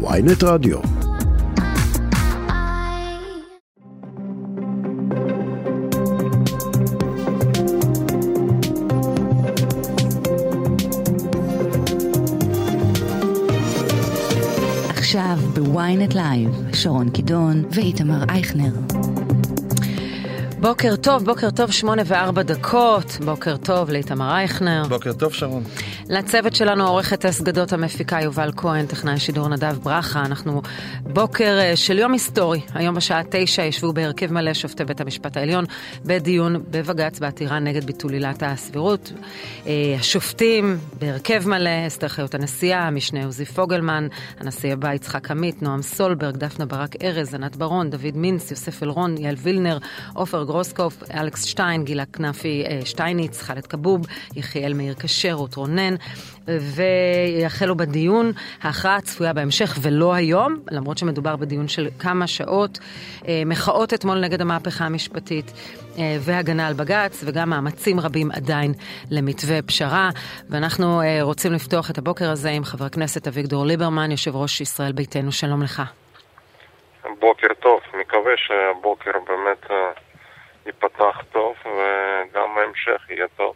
ויינט רדיו. עכשיו בוויינט לייב, שרון קידון ואיתמר אייכנר. בוקר טוב, בוקר טוב, שמונה וארבע דקות. בוקר טוב לאיתמר אייכנר. בוקר טוב, שרון. לצוות שלנו עורכת אס גדות המפיקה יובל כהן, טכנאי שידור נדב ברכה. אנחנו בוקר אה, של יום היסטורי. היום בשעה תשע ישבו בהרכב מלא שופטי בית המשפט העליון בדיון בבג"ץ בעתירה נגד ביטול עילת הסבירות. אה, השופטים בהרכב מלא, אסתר חיות הנשיאה, המשנה עוזי פוגלמן, הנשיא הבא יצחק עמית, נועם סולברג, דפנה ברק ארז, ענת ברון, דוד מינץ, יוסף אלרון, יעל וילנר, עופר גרוסקופ, אלכס שטיין, גילה כנפי אה, שטייניץ, חאלד כבוב, יחיאל מאיר כשר, רות רונן, ויחלו בדיון. ההכרעה צפויה בהמשך ולא היום, למרות שמדובר בדיון של כמה שעות. אה, מחאות אתמול נגד המהפכה המשפטית אה, והגנה על בג"ץ, וגם מאמצים רבים עדיין למתווה פשרה. ואנחנו רוצים לפתוח את הבוקר הזה עם חבר הכנסת אביגדור ליברמן, יושב ראש ישראל ביתנו. שלום לך. בוקר טוב, מקווה שהבוקר באמת ייפתח טוב וגם ההמשך יהיה טוב.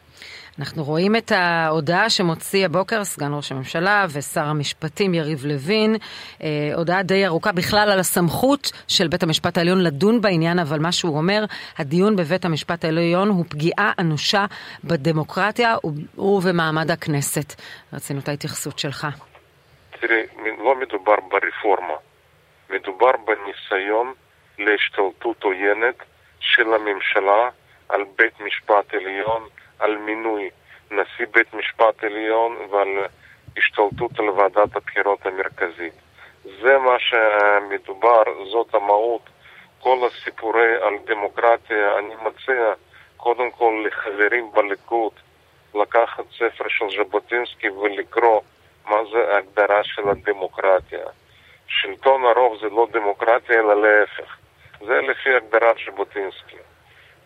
אנחנו רואים את ההודעה שמוציא הבוקר סגן ראש הממשלה ושר המשפטים יריב לוין, אה, הודעה די ארוכה בכלל על הסמכות של בית המשפט העליון לדון בעניין, אבל מה שהוא אומר, הדיון בבית המשפט העליון הוא פגיעה אנושה בדמוקרטיה ובמעמד הכנסת. רצינו את ההתייחסות שלך. תראי, לא מדובר ברפורמה, מדובר בניסיון להשתלטות עוינת של הממשלה על בית משפט עליון, על מינוי נשיא בית משפט עליון ועל השתלטות על ועדת הבחירות המרכזית. זה מה שמדובר, זאת המהות. כל הסיפורי על דמוקרטיה, אני מציע קודם כל לחברים בליכוד לקחת ספר של ז'בוטינסקי ולקרוא מה זה ההגדרה של הדמוקרטיה. שלטון הרוב זה לא דמוקרטיה אלא להפך. זה לפי הגדרת ז'בוטינסקי.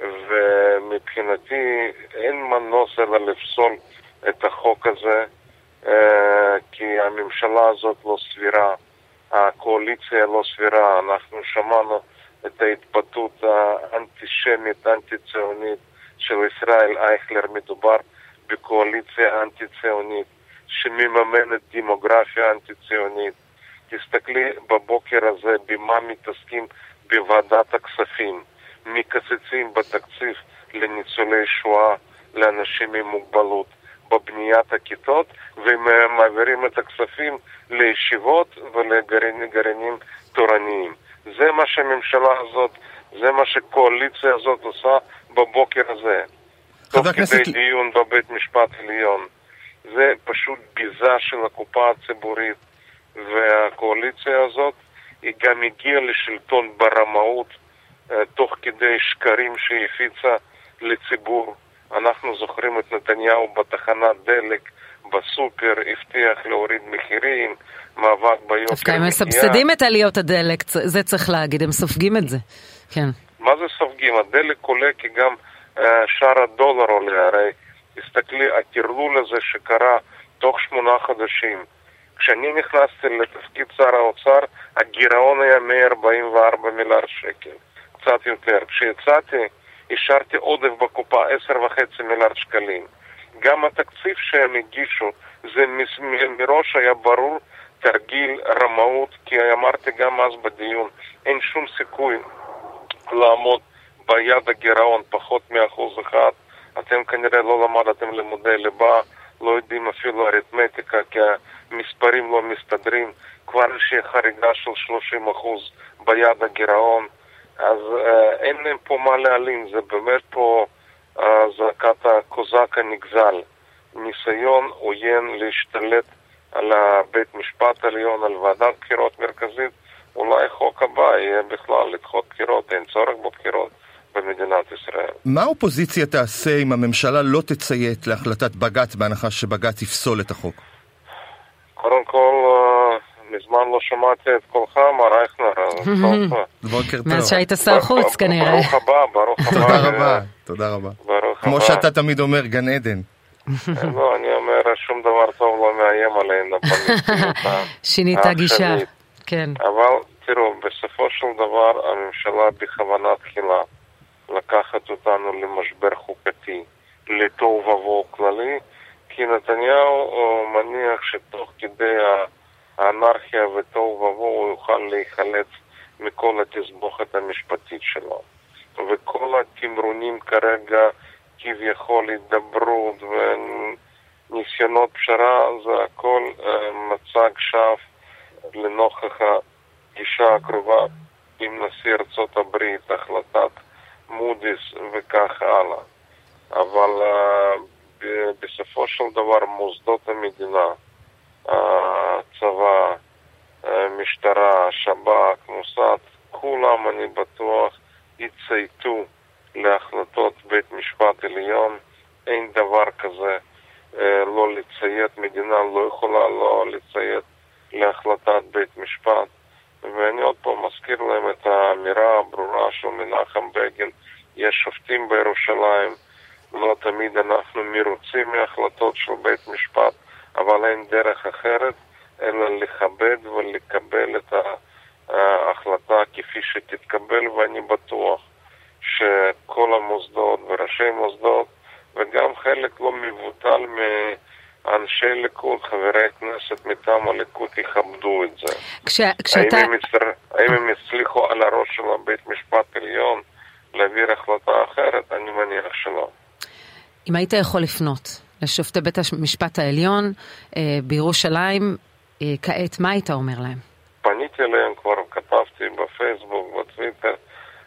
ומבחינתי אין מנוס אלא לפסול את החוק הזה, אה, כי הממשלה הזאת לא סבירה, הקואליציה לא סבירה. אנחנו שמענו את ההתבטאות האנטישמית, אנטי-ציונית של ישראל אייכלר. מדובר בקואליציה אנטי-ציונית שמממנת דמוגרפיה אנטי-ציונית. תסתכלי בבוקר הזה במה מתעסקים בוועדת הכספים. מקצצים בתקציב לניצולי שואה, לאנשים עם מוגבלות, בבניית הכיתות, ומעבירים את הכספים לישיבות ולגרעינים תורניים. זה מה שהממשלה הזאת, זה מה שהקואליציה הזאת עושה בבוקר הזה. תוך כדי דיון בבית משפט עליון. זה פשוט ביזה של הקופה הציבורית, והקואליציה הזאת היא גם הגיעה לשלטון ברמאות אה, תוך כדי שקרים שהיא הפיצה לציבור. אנחנו זוכרים את נתניהו בתחנת דלק, בסופר, הבטיח להוריד מחירים, מאבק ביוקר דווקא הם מסבסדים את עליות הדלק, זה צריך להגיד, הם סופגים את זה, כן. מה זה סופגים? הדלק עולה כי גם uh, שער הדולר עולה, הרי תסתכלי, הטרלול הזה שקרה תוך שמונה חודשים, כשאני נכנסתי לתפקיד שר האוצר, הגירעון היה 144 מיליארד שקל, קצת יותר. כשיצאתי, השארתי עודף בקופה 10.5 מיליארד שקלים. גם התקציב שהם הגישו, זה מראש היה ברור תרגיל רמאות, כי אמרתי גם אז בדיון, אין שום סיכוי לעמוד ביד הגירעון פחות מאחוז אחד. אתם כנראה לא למדתם לימודי ליבה, לא יודעים אפילו אריתמטיקה, כי המספרים לא מסתדרים. כבר איזושהי חריגה של 30% ביד הגירעון, אז אה, אין להם פה מה להלין, זה באמת פה אה, זעקת הקוזק הנגזל. ניסיון עוין להשתלט על בית משפט עליון, על ועדת בחירות מרכזית, אולי חוק הבא יהיה בכלל לדחות בחירות, אין צורך בבחירות. במדינת ישראל. מה האופוזיציה תעשה אם הממשלה לא תציית להחלטת בג"ץ בהנחה שבג"ץ יפסול את החוק? קודם כל, אה, מזמן לא שמעתי את קולך, מר אייכנר. בוקר טוב. מאז שהיית שר חוץ כנראה. ברוך הבא, ברוך הבא. תודה רבה, תודה רבה. כמו שאתה תמיד אומר, גן עדן. לא, אני אומר, שום דבר טוב לא מאיים עלינו. שינית גישה. כן. אבל תראו, בסופו של דבר הממשלה בכוונה תחילה לקחת אותנו למשבר חוקתי, לתוהו ובוהו כללי, כי נתניהו מניח שתוך כדי האנרכיה ותוהו ובוהו יוכל להיחלץ מכל התסבוכת המשפטית שלו. וכל התמרונים כרגע, כביכול הידברות וניסיונות פשרה, זה הכל אה, מצג שווא לנוכח הפגישה הקרובה עם נשיא ארצות הברית, החלטת מודי'ס וכך הלאה. אבל uh, בסופו של דבר מוסדות המדינה, הצבא, uh, משטרה, שב"כ, מוסד, כולם, אני בטוח, יצייתו להחלטות בית משפט עליון. אין דבר כזה uh, לא לציית, מדינה לא יכולה לא לציית להחלטת בית משפט. ואני עוד פעם מזכיר להם את האמירה הברורה של מנחם בגין, יש שופטים בירושלים, לא תמיד אנחנו מרוצים מהחלטות של בית משפט, אבל אין דרך אחרת אלא לכבד ולקבל את ההחלטה כפי שתתקבל, ואני בטוח שכל המוסדות וראשי מוסדות וגם חלק לא מבוטל מ... אנשי ליכוד, חברי כנסת מטעם הליכוד יכבדו את זה. כש, כשאתה... האם הם, יצר... האם הם יצליחו על הראש של הבית משפט עליון להעביר החלטה אחרת? אני מניח שלא. אם היית יכול לפנות לשופטי בית המשפט העליון אה, בירושלים, אה, כעת, מה היית אומר להם? פניתי אליהם, כבר כתבתי בפייסבוק, בטוויטר,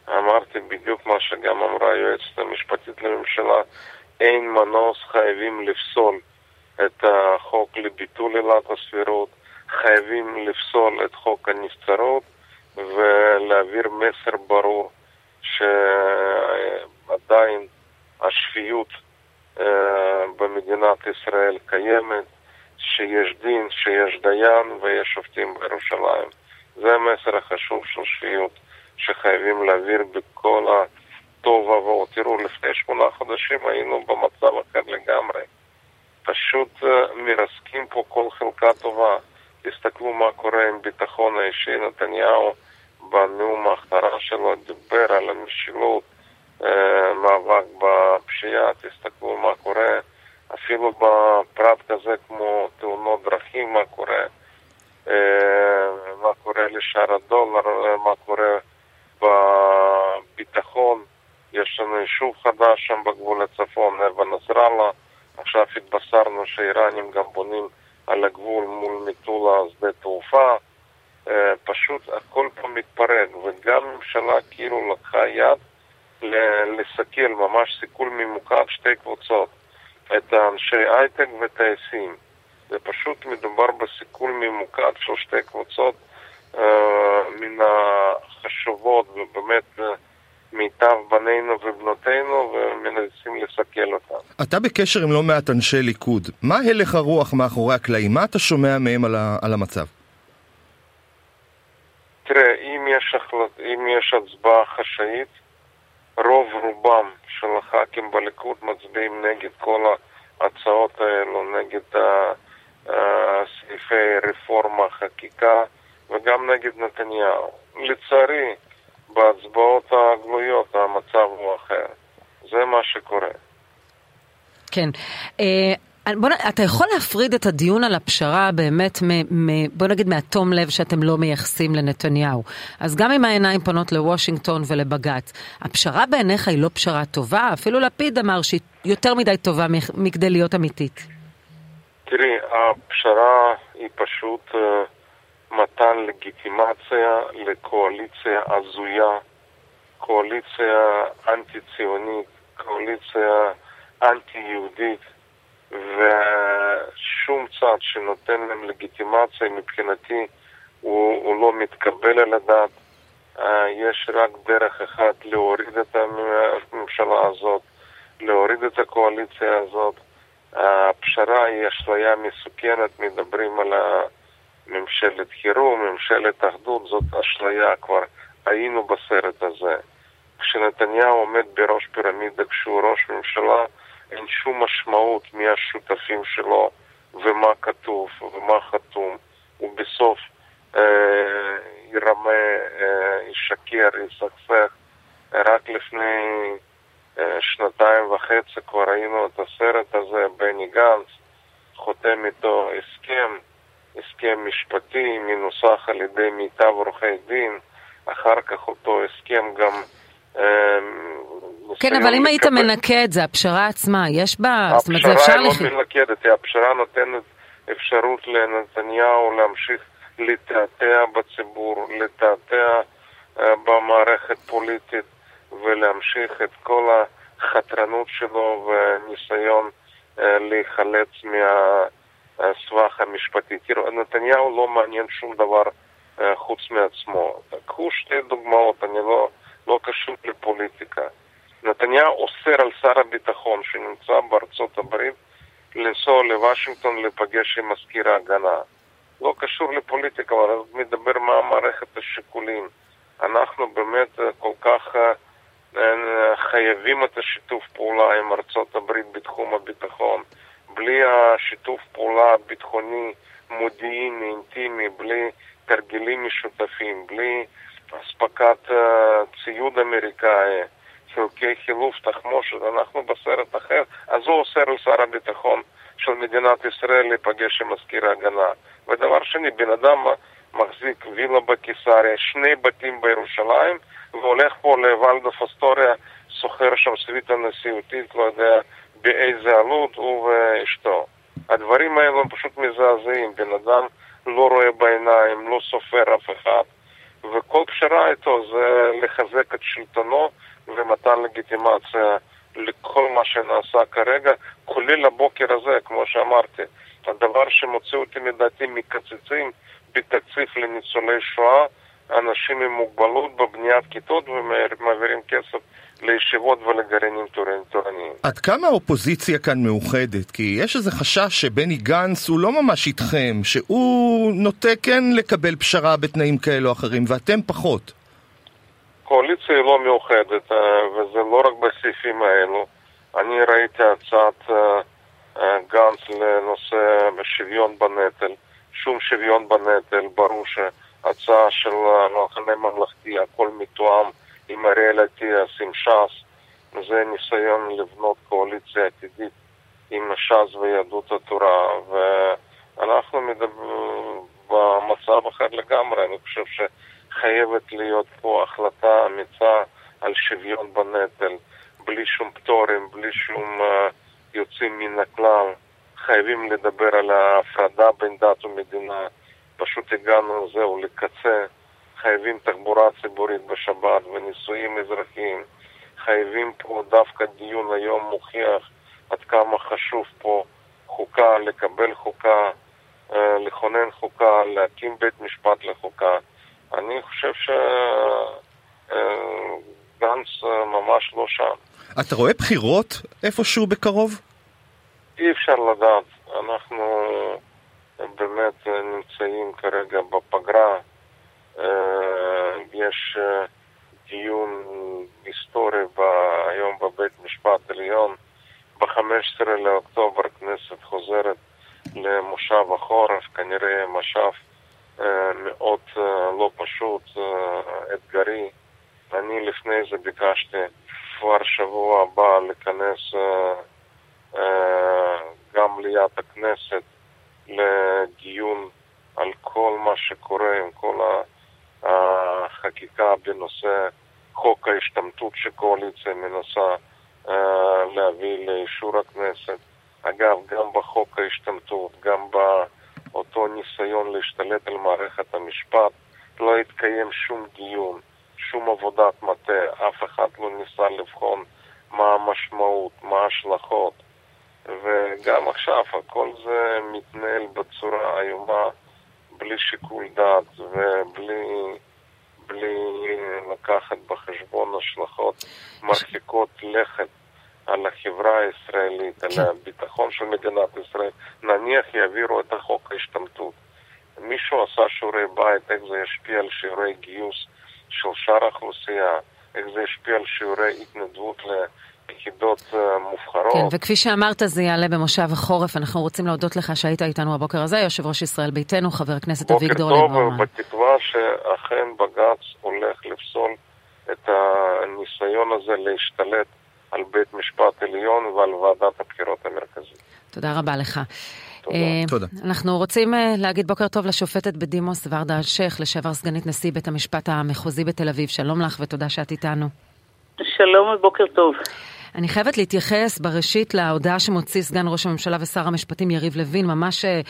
אמרתי בדיוק מה שגם אמרה היועצת המשפטית לממשלה, אין מנוס, חייבים לפסול את החוק לביטול עילת הסבירות, חייבים לפסול את חוק הנבצרות ולהעביר מסר ברור שעדיין השפיות במדינת ישראל קיימת, שיש דין, שיש דיין ויש שופטים בירושלים. זה המסר החשוב של שפיות שחייבים להעביר בכל הטוב ובוהו. תראו, לפני שמונה חודשים היינו במצב אחר לגמרי. פשוט אה, מרסקים פה כל חלקה טובה. תסתכלו מה קורה עם ביטחון האישי. נתניהו בנאום ההכתרה שלו דיבר על המשילות, אה, מאבק בפשיעה, תסתכלו מה קורה. אפילו בפרט כזה כמו תאונות דרכים, מה קורה, אה, מה קורה לשער הדולר, מה קורה בביטחון. יש לנו יישוב חדש שם בגבול הצפון, נבע נסראללה. עכשיו התבשרנו שהאיראנים גם בונים על הגבול מול מטולה שדה תעופה. אה, פשוט הכל פה מתפרק, וגם הממשלה כאילו לקחה יד לסכל, ממש סיכול ממוקד שתי קבוצות, את האנשי הייטק וטייסים. זה פשוט מדובר בסיכול ממוקד של שתי קבוצות אה, מן החשובות ובאמת אה, מיטב בנינו ובנותינו ומנסים לסכל אותם. אתה בקשר עם לא מעט אנשי ליכוד. מה הלך הרוח מאחורי הקלעים? מה אתה שומע מהם על, ה- על המצב? תראה, אם יש, החלט... אם יש הצבעה חשאית, רוב רובם של הח"כים בליכוד מצביעים נגד כל ההצעות האלו, נגד סעיפי רפורמה, חקיקה וגם נגד נתניהו. לצערי, בהצבעות הגלויות המצב הוא אחר. זה מה שקורה. כן. אה, בוא, אתה יכול להפריד את הדיון על הפשרה באמת, מ, מ, בוא נגיד מהתום לב שאתם לא מייחסים לנתניהו. אז גם אם העיניים פונות לוושינגטון ולבג"ץ, הפשרה בעיניך היא לא פשרה טובה? אפילו לפיד אמר שהיא יותר מדי טובה מכדי להיות אמיתית. תראי, הפשרה היא פשוט... Uh... מתן לגיטימציה לקואליציה הזויה, קואליציה אנטי-ציונית, קואליציה אנטי-יהודית, ושום צד שנותן להם לגיטימציה מבחינתי הוא, הוא לא מתקבל על הדעת. אה, יש רק דרך אחת להוריד את הממשלה הזאת, להוריד את הקואליציה הזאת. הפשרה היא אשליה מסוכנת, מדברים על. ממשלת חירום, ממשלת אחדות, זאת אשליה כבר. היינו בסרט הזה. כשנתניהו עומד בראש פירמידה, כשהוא ראש ממשלה, אין שום משמעות מי השותפים שלו ומה כתוב ומה חתום. הוא בסוף אה, ירמה, ישקר, יסכסך. רק לפני שנתיים וחצי כבר ראינו את הסרט הזה, בני גנץ חותם איתו הסכם, הסכם משפטי, מנוסח על ידי מיטב עורכי דין, אחר כך אותו הסכם גם... כן, אבל אם היית מנקה את זה, הפשרה עצמה, יש בה. הפשרה לא מנקדת, הפשרה נותנת אפשרות לנתניהו להמשיך לתעתע בציבור, לתעתע במערכת פוליטית ולהמשיך את כל החתרנות שלו וניסיון להיחלץ מהסבך המשפטי. תראו, נתניהו לא מעניין שום דבר חוץ מעצמו. קחו שתי דוגמאות, אני לא, לא קשור לפוליטיקה. נתניהו אוסר על שר הביטחון שנמצא בארצות הברית לנסוע לוושינגטון להיפגש עם מזכיר ההגנה. לא קשור לפוליטיקה, אבל מדבר מה מערכת השיקולים. אנחנו באמת כל כך חייבים את השיתוף פעולה עם ארצות הברית בתחום הביטחון. בלי השיתוף פעולה הביטחוני, מודיעיני, אינטימי, בלי תרגילים משותפים, בלי אספקת ציוד אמריקאי, חלקי חילוף, תחמושת, אנחנו בסרט אחר, אז הוא אוסר על שר הביטחון של מדינת ישראל להיפגש עם מזכיר ההגנה. ודבר שני, בן אדם מחזיק וילה בקיסריה, שני בתים בירושלים, והולך פה לוולדוף אסטוריה, שוכר שם סוויטה נשיאותית, לא יודע באיזה עלות, הוא ואשתו. הדברים האלו הם פשוט מזעזעים, בן אדם לא רואה בעיניים, לא סופר אף אחד, וכל פשרה איתו זה לחזק את שלטונו ומתן לגיטימציה לכל מה שנעשה כרגע, כולל הבוקר הזה, כמו שאמרתי. הדבר שמוציא אותי מדעתי מקצצים בתקציב לניצולי שואה, אנשים עם מוגבלות בבניית כיתות ומעבירים כסף לישיבות ולגרעינים תורניים. עד כמה האופוזיציה כאן מאוחדת? כי יש איזה חשש שבני גנץ הוא לא ממש איתכם, שהוא נוטה כן לקבל פשרה בתנאים כאלו או אחרים, ואתם פחות. הקואליציה היא לא מאוחדת, וזה לא רק בסעיפים האלו. אני ראיתי הצעת גנץ לנושא שוויון בנטל. שום שוויון בנטל, ברור שהצעה של המחנה הממלכתי, הכל מתואם עם אריאל אטיאס, עם ש"ס. זה ניסיון לבנות קואליציה עתידית עם ש"ס ויהדות התורה, ואנחנו מדברים במצב אחר לגמרי. אני חושב שחייבת להיות פה החלטה אמיצה על שוויון בנטל, בלי שום פטורים, בלי שום uh, יוצאים מן הכלל. חייבים לדבר על ההפרדה בין דת ומדינה. פשוט הגענו, זהו, לקצה. חייבים תחבורה ציבורית בשבת ונישואים אזרחיים. חייבים פה דווקא דיון היום מוכיח עד כמה חשוב פה חוקה, לקבל חוקה, לכונן חוקה, להקים בית משפט לחוקה. אני חושב שגנץ ממש לא שם. אתה רואה בחירות איפשהו בקרוב? אי אפשר לדעת. אנחנו באמת נמצאים כרגע בפגרה. יש דיון היסטורי היום בבית משפט עליון. ב-15 לאוקטובר הכנסת חוזרת למושב החורף, כנראה מושב מאוד לא פשוט, אתגרי. אני לפני זה ביקשתי כבר שבוע הבא לכנס גם מליאת הכנסת לדיון על כל מה שקורה עם כל החקיקה בנושא חוק ההשתמטות שקואליציה מנסה להביא לאישור הכנסת. אגב, גם בחוק ההשתמטות, גם באותו ניסיון להשתלט על מערכת המשפט, לא התקיים שום דיון, שום עבודת מטה, אף אחד לא ניסה לבחון מה המשמעות, מה ההשלכות. וגם עכשיו הכל זה מתנהל בצורה איומה, בלי שיקול דעת ובלי בלי לקחת בחשבון השלכות מרחיקות לכת על החברה הישראלית, על הביטחון של מדינת ישראל. נניח יעבירו את החוק ההשתמטות. מישהו עשה שיעורי בית, איך זה ישפיע על שיעורי גיוס של שאר האוכלוסייה, איך זה ישפיע על שיעורי התנדבות יחידות מובחרות. כן, וכפי שאמרת, זה יעלה במושב החורף. אנחנו רוצים להודות לך שהיית איתנו הבוקר הזה, יושב ראש ישראל ביתנו, חבר הכנסת אביגדור ליברמן. בוקר טוב, ובתקווה שאכן בג"ץ הולך לפסול את הניסיון הזה להשתלט על בית משפט עליון ועל ועדת הבחירות המרכזית. תודה רבה לך. תודה. אנחנו רוצים להגיד בוקר טוב לשופטת בדימוס ורדה אלשיך, לשעבר סגנית נשיא בית המשפט המחוזי בתל אביב. שלום לך ותודה שאת איתנו. שלום ובוקר טוב. אני חייבת להתייחס בראשית להודעה שמוציא סגן ראש הממשלה ושר המשפטים יריב לוין, ממש אה,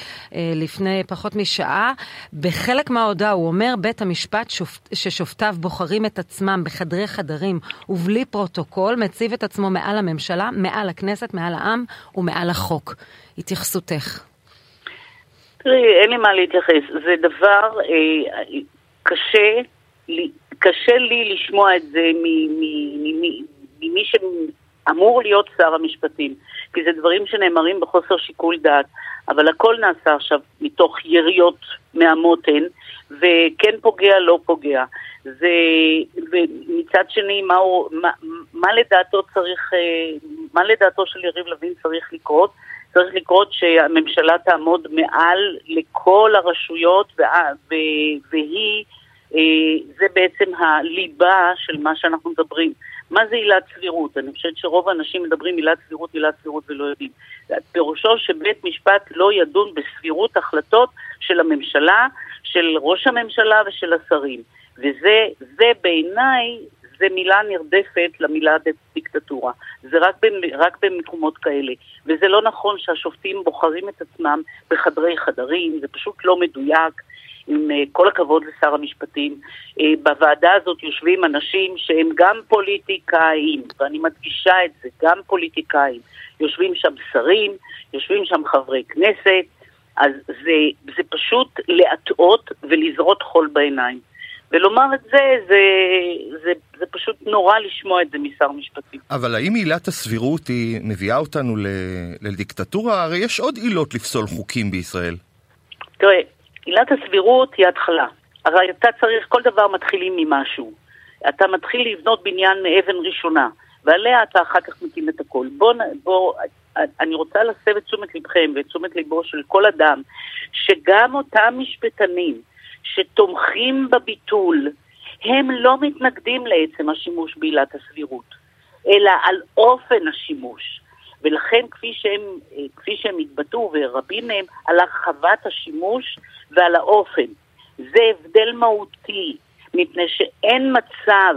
לפני פחות משעה. בחלק מההודעה הוא אומר, בית המשפט שופ... ששופטיו בוחרים את עצמם בחדרי חדרים ובלי פרוטוקול, מציב את עצמו מעל הממשלה, מעל הכנסת, מעל העם ומעל החוק. התייחסותך. תראי, אין לי מה להתייחס. זה דבר אה, קשה, לי, קשה לי לשמוע את זה ממי שאמור להיות שר המשפטים, כי זה דברים שנאמרים בחוסר שיקול דעת, אבל הכל נעשה עכשיו מתוך יריות מהמותן, וכן פוגע, לא פוגע. זה, ומצד שני, מה, הוא, מה, מה לדעתו צריך, אה, מה לדעתו של יריב לוין צריך לקרות? צריך לקרות שהממשלה תעמוד מעל לכל הרשויות והיא, אה, זה בעצם הליבה של מה שאנחנו מדברים. מה זה עילת סבירות? אני חושבת שרוב האנשים מדברים עילת סבירות, עילת סבירות ולא יודעים. פירושו שבית משפט לא ידון בסבירות החלטות של הממשלה, של ראש הממשלה ושל השרים. וזה בעיניי זה מילה נרדפת למילה דיקטטורה. זה רק, רק במקומות כאלה. וזה לא נכון שהשופטים בוחרים את עצמם בחדרי חדרים, זה פשוט לא מדויק. עם אה, כל הכבוד לשר המשפטים, אה, בוועדה הזאת יושבים אנשים שהם גם פוליטיקאים, ואני מדגישה את זה, גם פוליטיקאים. יושבים שם שרים, יושבים שם חברי כנסת, אז זה, זה פשוט להטעות ולזרות חול בעיניים. ולומר את זה, זה, זה, זה פשוט נורא לשמוע את זה משר משפטים. אבל האם עילת הסבירות היא מביאה אותנו לדיקטטורה? הרי יש עוד עילות לפסול חוקים בישראל. תראה, עילת הסבירות היא התחלה. הרי אתה צריך, כל דבר מתחילים ממשהו. אתה מתחיל לבנות בניין מאבן ראשונה, ועליה אתה אחר כך מקים את הכל. בוא, בוא, אני רוצה להסב את תשומת לבכם ואת תשומת ליבו של כל אדם, שגם אותם משפטנים שתומכים בביטול, הם לא מתנגדים לעצם השימוש בעילת הסבירות, אלא על אופן השימוש. ולכן כפי שהם, כפי שהם התבטאו, ורבים מהם, על הרחבת השימוש ועל האופן. זה הבדל מהותי, מפני שאין מצב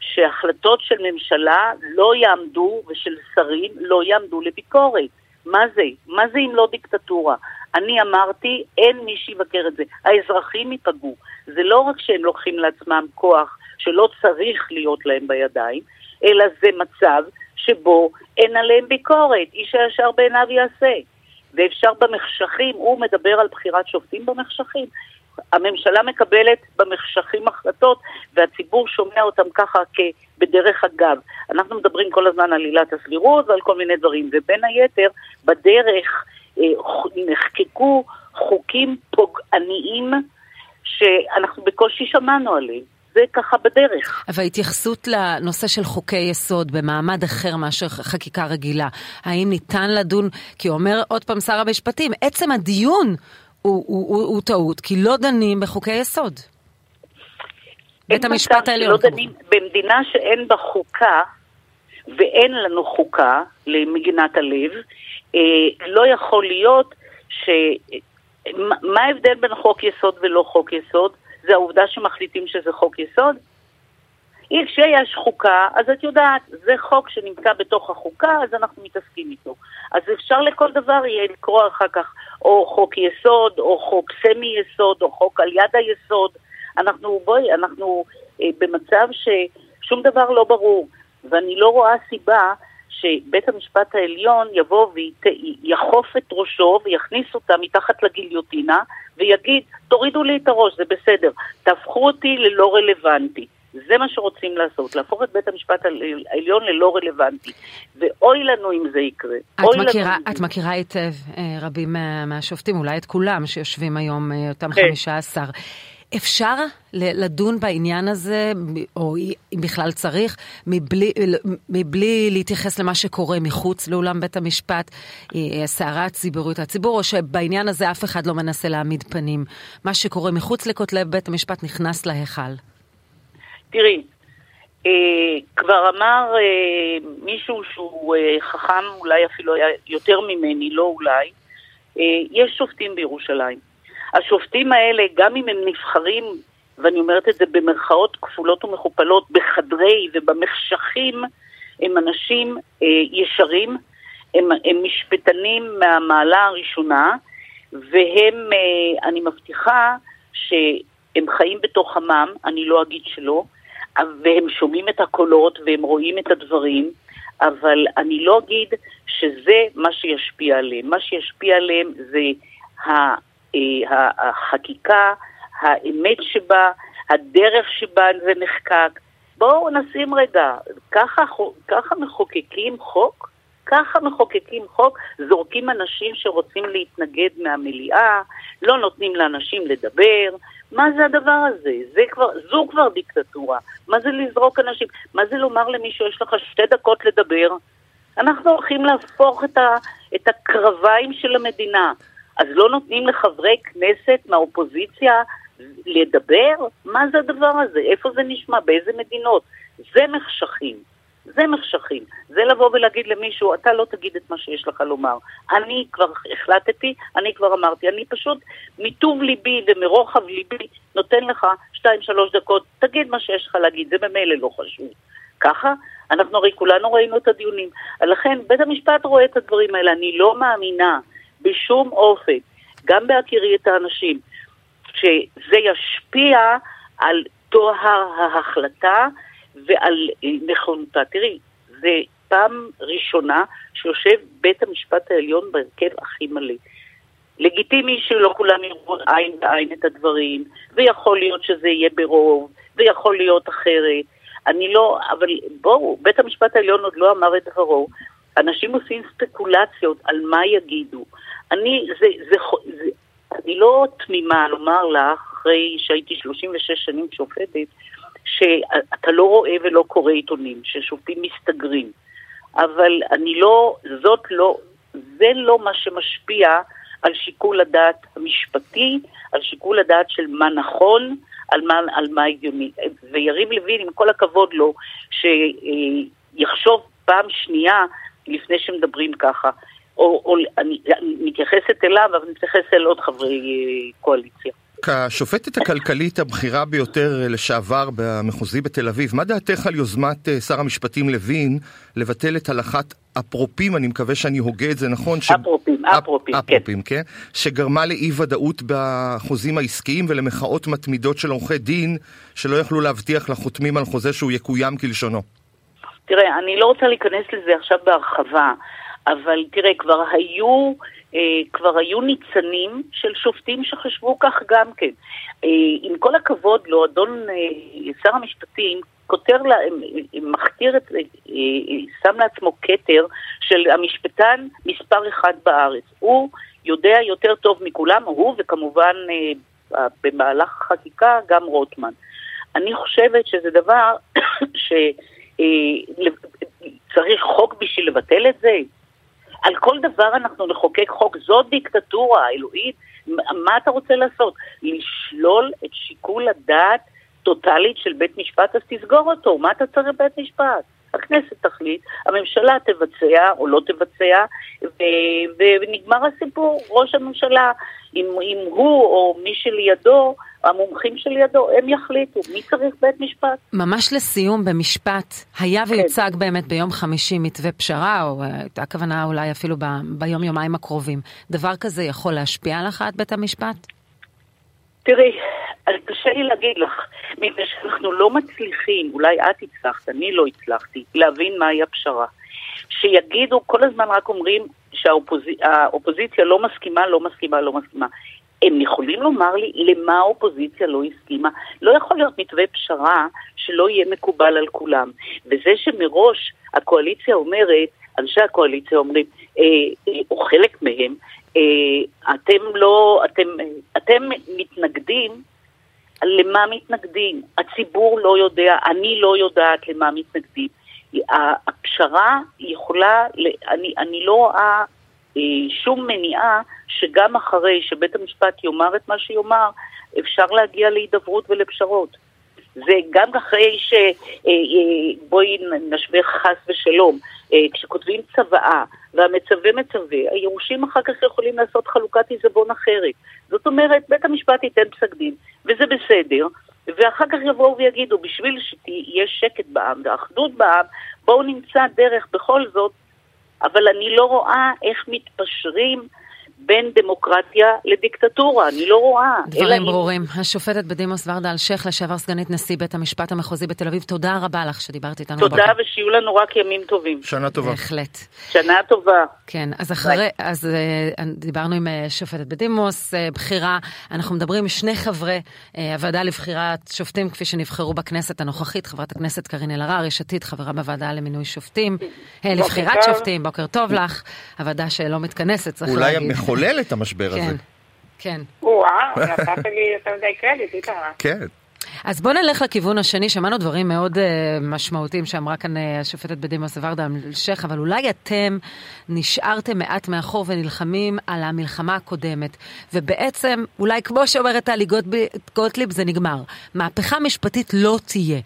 שהחלטות של ממשלה לא יעמדו, ושל שרים לא יעמדו לביקורת. מה זה? מה זה אם לא דיקטטורה? אני אמרתי, אין מי שיבקר את זה. האזרחים ייפגעו. זה לא רק שהם לוקחים לעצמם כוח שלא צריך להיות להם בידיים, אלא זה מצב שבו אין עליהם ביקורת. איש הישר בעיניו יעשה. ואפשר במחשכים, הוא מדבר על בחירת שופטים במחשכים. הממשלה מקבלת במחשכים החלטות והציבור שומע אותם ככה בדרך אגב. אנחנו מדברים כל הזמן על עילת הסבירות ועל כל מיני דברים, ובין היתר, בדרך אה, נחקקו חוקים פוגעניים שאנחנו בקושי שמענו עליהם. זה ככה בדרך. אבל התייחסות לנושא של חוקי יסוד במעמד אחר מאשר חקיקה רגילה, האם ניתן לדון, כי אומר עוד פעם שר המשפטים, עצם הדיון הוא, הוא, הוא, הוא טעות, כי לא דנים בחוקי יסוד. בית המשפט העליון. לא דנים, במדינה שאין בה חוקה, ואין לנו חוקה למגינת הלב, אה, לא יכול להיות ש... מה ההבדל בין חוק יסוד ולא חוק יסוד? זה העובדה שמחליטים שזה חוק יסוד? כשיש חוקה, אז את יודעת, זה חוק שנמצא בתוך החוקה, אז אנחנו מתעסקים איתו. אז אפשר לכל דבר יהיה לקרוא אחר כך או חוק יסוד, או חוק סמי יסוד, או חוק על יד היסוד. אנחנו, בואי, אנחנו אה, במצב ששום דבר לא ברור, ואני לא רואה סיבה שבית המשפט העליון יבוא ויחוף את ראשו ויכניס אותה מתחת לגיליוטינה ויגיד, תורידו לי את הראש, זה בסדר, תהפכו אותי ללא רלוונטי. זה מה שרוצים לעשות, להפוך את בית המשפט העליון ללא רלוונטי. ואוי לנו אם זה יקרה. את, מכירה, את מכירה היטב אה, רבים מהשופטים, אולי את כולם שיושבים היום, אה, אותם כן. חמישה עשר. אפשר לדון בעניין הזה, או אם בכלל צריך, מבלי, מבלי להתייחס למה שקורה מחוץ לאולם בית המשפט, הסערה הציבורית, הציבור, או שבעניין הזה אף אחד לא מנסה להעמיד פנים. מה שקורה מחוץ לכותלי בית המשפט נכנס להיכל. תראי, אה, כבר אמר אה, מישהו שהוא אה, חכם, אולי אפילו היה יותר ממני, לא אולי, אה, יש שופטים בירושלים. השופטים האלה, גם אם הם נבחרים, ואני אומרת את זה במרכאות כפולות ומכופלות, בחדרי ובמחשכים, הם אנשים אה, ישרים, הם, הם משפטנים מהמעלה הראשונה, והם, אה, אני מבטיחה שהם חיים בתוך עמם, אני לא אגיד שלא, והם שומעים את הקולות והם רואים את הדברים, אבל אני לא אגיד שזה מה שישפיע עליהם. מה שישפיע עליהם זה החקיקה, האמת שבה, הדרך שבה זה נחקק. בואו נשים רגע, ככה, ככה מחוקקים חוק? ככה מחוקקים חוק, זורקים אנשים שרוצים להתנגד מהמליאה, לא נותנים לאנשים לדבר. מה זה הדבר הזה? זה כבר, זו כבר דיקטטורה. מה זה לזרוק אנשים? מה זה לומר למישהו, יש לך שתי דקות לדבר? אנחנו הולכים להפוך את, ה, את הקרביים של המדינה. אז לא נותנים לחברי כנסת מהאופוזיציה לדבר? מה זה הדבר הזה? איפה זה נשמע? באיזה מדינות? זה מחשכים. זה מחשכים. זה לבוא ולהגיד למישהו, אתה לא תגיד את מה שיש לך לומר. אני כבר החלטתי, אני כבר אמרתי. אני פשוט, מטוב ליבי ומרוחב ליבי, נותן לך שתיים, שלוש דקות, תגיד מה שיש לך להגיד, זה ממילא לא חשוב. ככה, אנחנו הרי כולנו ראינו את הדיונים. לכן, בית המשפט רואה את הדברים האלה. אני לא מאמינה בשום אופן, גם בהכירי את האנשים, שזה ישפיע על טוהר ההחלטה ועל נכונותה. תראי, זה פעם ראשונה שיושב בית המשפט העליון בהרכב הכי מלא. לגיטימי שלא כולם יראו עין בעין את הדברים, ויכול להיות שזה יהיה ברוב, ויכול להיות אחרת. אני לא, אבל בואו, בית המשפט העליון עוד לא אמר את דברו. אנשים עושים ספקולציות על מה יגידו. אני, זה, זה, זה, אני לא תמימה לומר לך, אחרי שהייתי 36 שנים שופטת, שאתה לא רואה ולא קורא עיתונים, ששופטים מסתגרים. אבל אני לא, זאת לא, זה לא מה שמשפיע על שיקול הדעת המשפטי, על שיקול הדעת של מה נכון, על מה, על מה הגיוני. ויריב לוין, עם כל הכבוד לו, שיחשוב פעם שנייה לפני שמדברים ככה. או, או אני, אני מתייחסת אליו, אבל אני מתייחסת אל עוד חברי אה, קואליציה. כשופטת הכלכלית הבכירה ביותר אה, לשעבר במחוזי בתל אביב, מה דעתך על יוזמת אה, שר המשפטים לוין לבטל את הלכת אפרופים, אני מקווה שאני הוגה את זה נכון? ש... אפרופים, אפרופים, אפ, אפרופים, כן. כן. שגרמה לאי ודאות בחוזים העסקיים ולמחאות מתמידות של עורכי דין שלא יכלו להבטיח לחותמים על חוזה שהוא יקוים כלשונו. תראה, אני לא רוצה להיכנס לזה עכשיו בהרחבה. אבל תראה, כבר היו, אה, כבר היו ניצנים של שופטים שחשבו כך גם כן. אה, עם כל הכבוד לו, אדון אה, שר המשפטים כותר, לה, מכתיר את, אה, שם לעצמו כתר של המשפטן מספר אחד בארץ. הוא יודע יותר טוב מכולם, הוא וכמובן אה, במהלך החקיקה גם רוטמן. אני חושבת שזה דבר שצריך אה, חוק בשביל לבטל את זה. על כל דבר אנחנו נחוקק חוק, זאת דיקטטורה, אלוהית. מה אתה רוצה לעשות? לשלול את שיקול הדעת טוטאלית של בית משפט, אז תסגור אותו. מה אתה צריך בית משפט? הכנסת תחליט, הממשלה תבצע או לא תבצע, ו- ונגמר הסיפור. ראש הממשלה, אם, אם הוא או מי שלידו, המומחים שלידו, הם יחליטו מי צריך בית משפט. ממש לסיום, במשפט, היה כן. ויוצג כן. באמת ביום חמישי מתווה פשרה, או אה, הייתה הכוונה אולי אפילו ב- ביום-יומיים הקרובים. דבר כזה יכול להשפיע על הכרעת בית המשפט? תראי, קשה לי להגיד לך, מפני שאנחנו לא מצליחים, אולי את הצלחת, אני לא הצלחתי, להבין מהי הפשרה. שיגידו, כל הזמן רק אומרים שהאופוזיציה לא מסכימה, לא מסכימה, לא מסכימה. הם יכולים לומר לי למה האופוזיציה לא הסכימה? לא יכול להיות מתווה פשרה שלא יהיה מקובל על כולם. וזה שמראש הקואליציה אומרת, אנשי הקואליציה אומרים, אה, אה, או חלק מהם, אה, אתם לא, אתם, אתם מתנגדים למה מתנגדים. הציבור לא יודע, אני לא יודעת למה מתנגדים. הפשרה יכולה, אני, אני לא רואה אה, שום מניעה שגם אחרי שבית המשפט יאמר את מה שיאמר, אפשר להגיע להידברות ולפשרות. זה גם אחרי ש... אה, אה, בואי נשווה חס ושלום, אה, כשכותבים צוואה והמצווה מצווה, היורשים אחר כך יכולים לעשות חלוקת עיזבון אחרת. זאת אומרת, בית המשפט ייתן פסק דין, וזה בסדר, ואחר כך יבואו ויגידו, בשביל שיהיה שקט בעם ואחדות בעם, בואו נמצא דרך בכל זאת, אבל אני לא רואה איך מתפשרים בין דמוקרטיה לדיקטטורה, אני לא רואה. דברים ברורים. אם... השופטת בדימוס ורדה אלשיך, לשעבר סגנית נשיא בית המשפט המחוזי בתל אביב, תודה רבה לך שדיברת איתנו. תודה בבקר. ושיהיו לנו רק ימים טובים. שנה טובה. בהחלט. שנה טובה. כן, אז אחרי, אז uh, דיברנו עם uh, שופטת בדימוס, uh, בחירה, אנחנו מדברים עם שני חברי הוועדה לבחירת שופטים כפי שנבחרו בכנסת הנוכחית, חברת הכנסת קארין אלהרר, יש עתיד, חברה בוועדה למינוי שופטים, לבחירת שופטים, בוקר טוב לך, הוועדה שלא מתכנסת, צריך להגיד. לחולל את המשבר כן, הזה. כן. וואו, נתת לי יותר מדי קרדיט, איתמר. כן. אז בואו נלך לכיוון השני, שמענו דברים מאוד uh, משמעותיים שאמרה כאן uh, השופטת בדימוס ורדה אלשיך, אבל אולי אתם נשארתם מעט מאחור ונלחמים על המלחמה הקודמת, ובעצם, אולי כמו שאומרת טלי גוטליב, זה נגמר. מהפכה משפטית לא תהיה.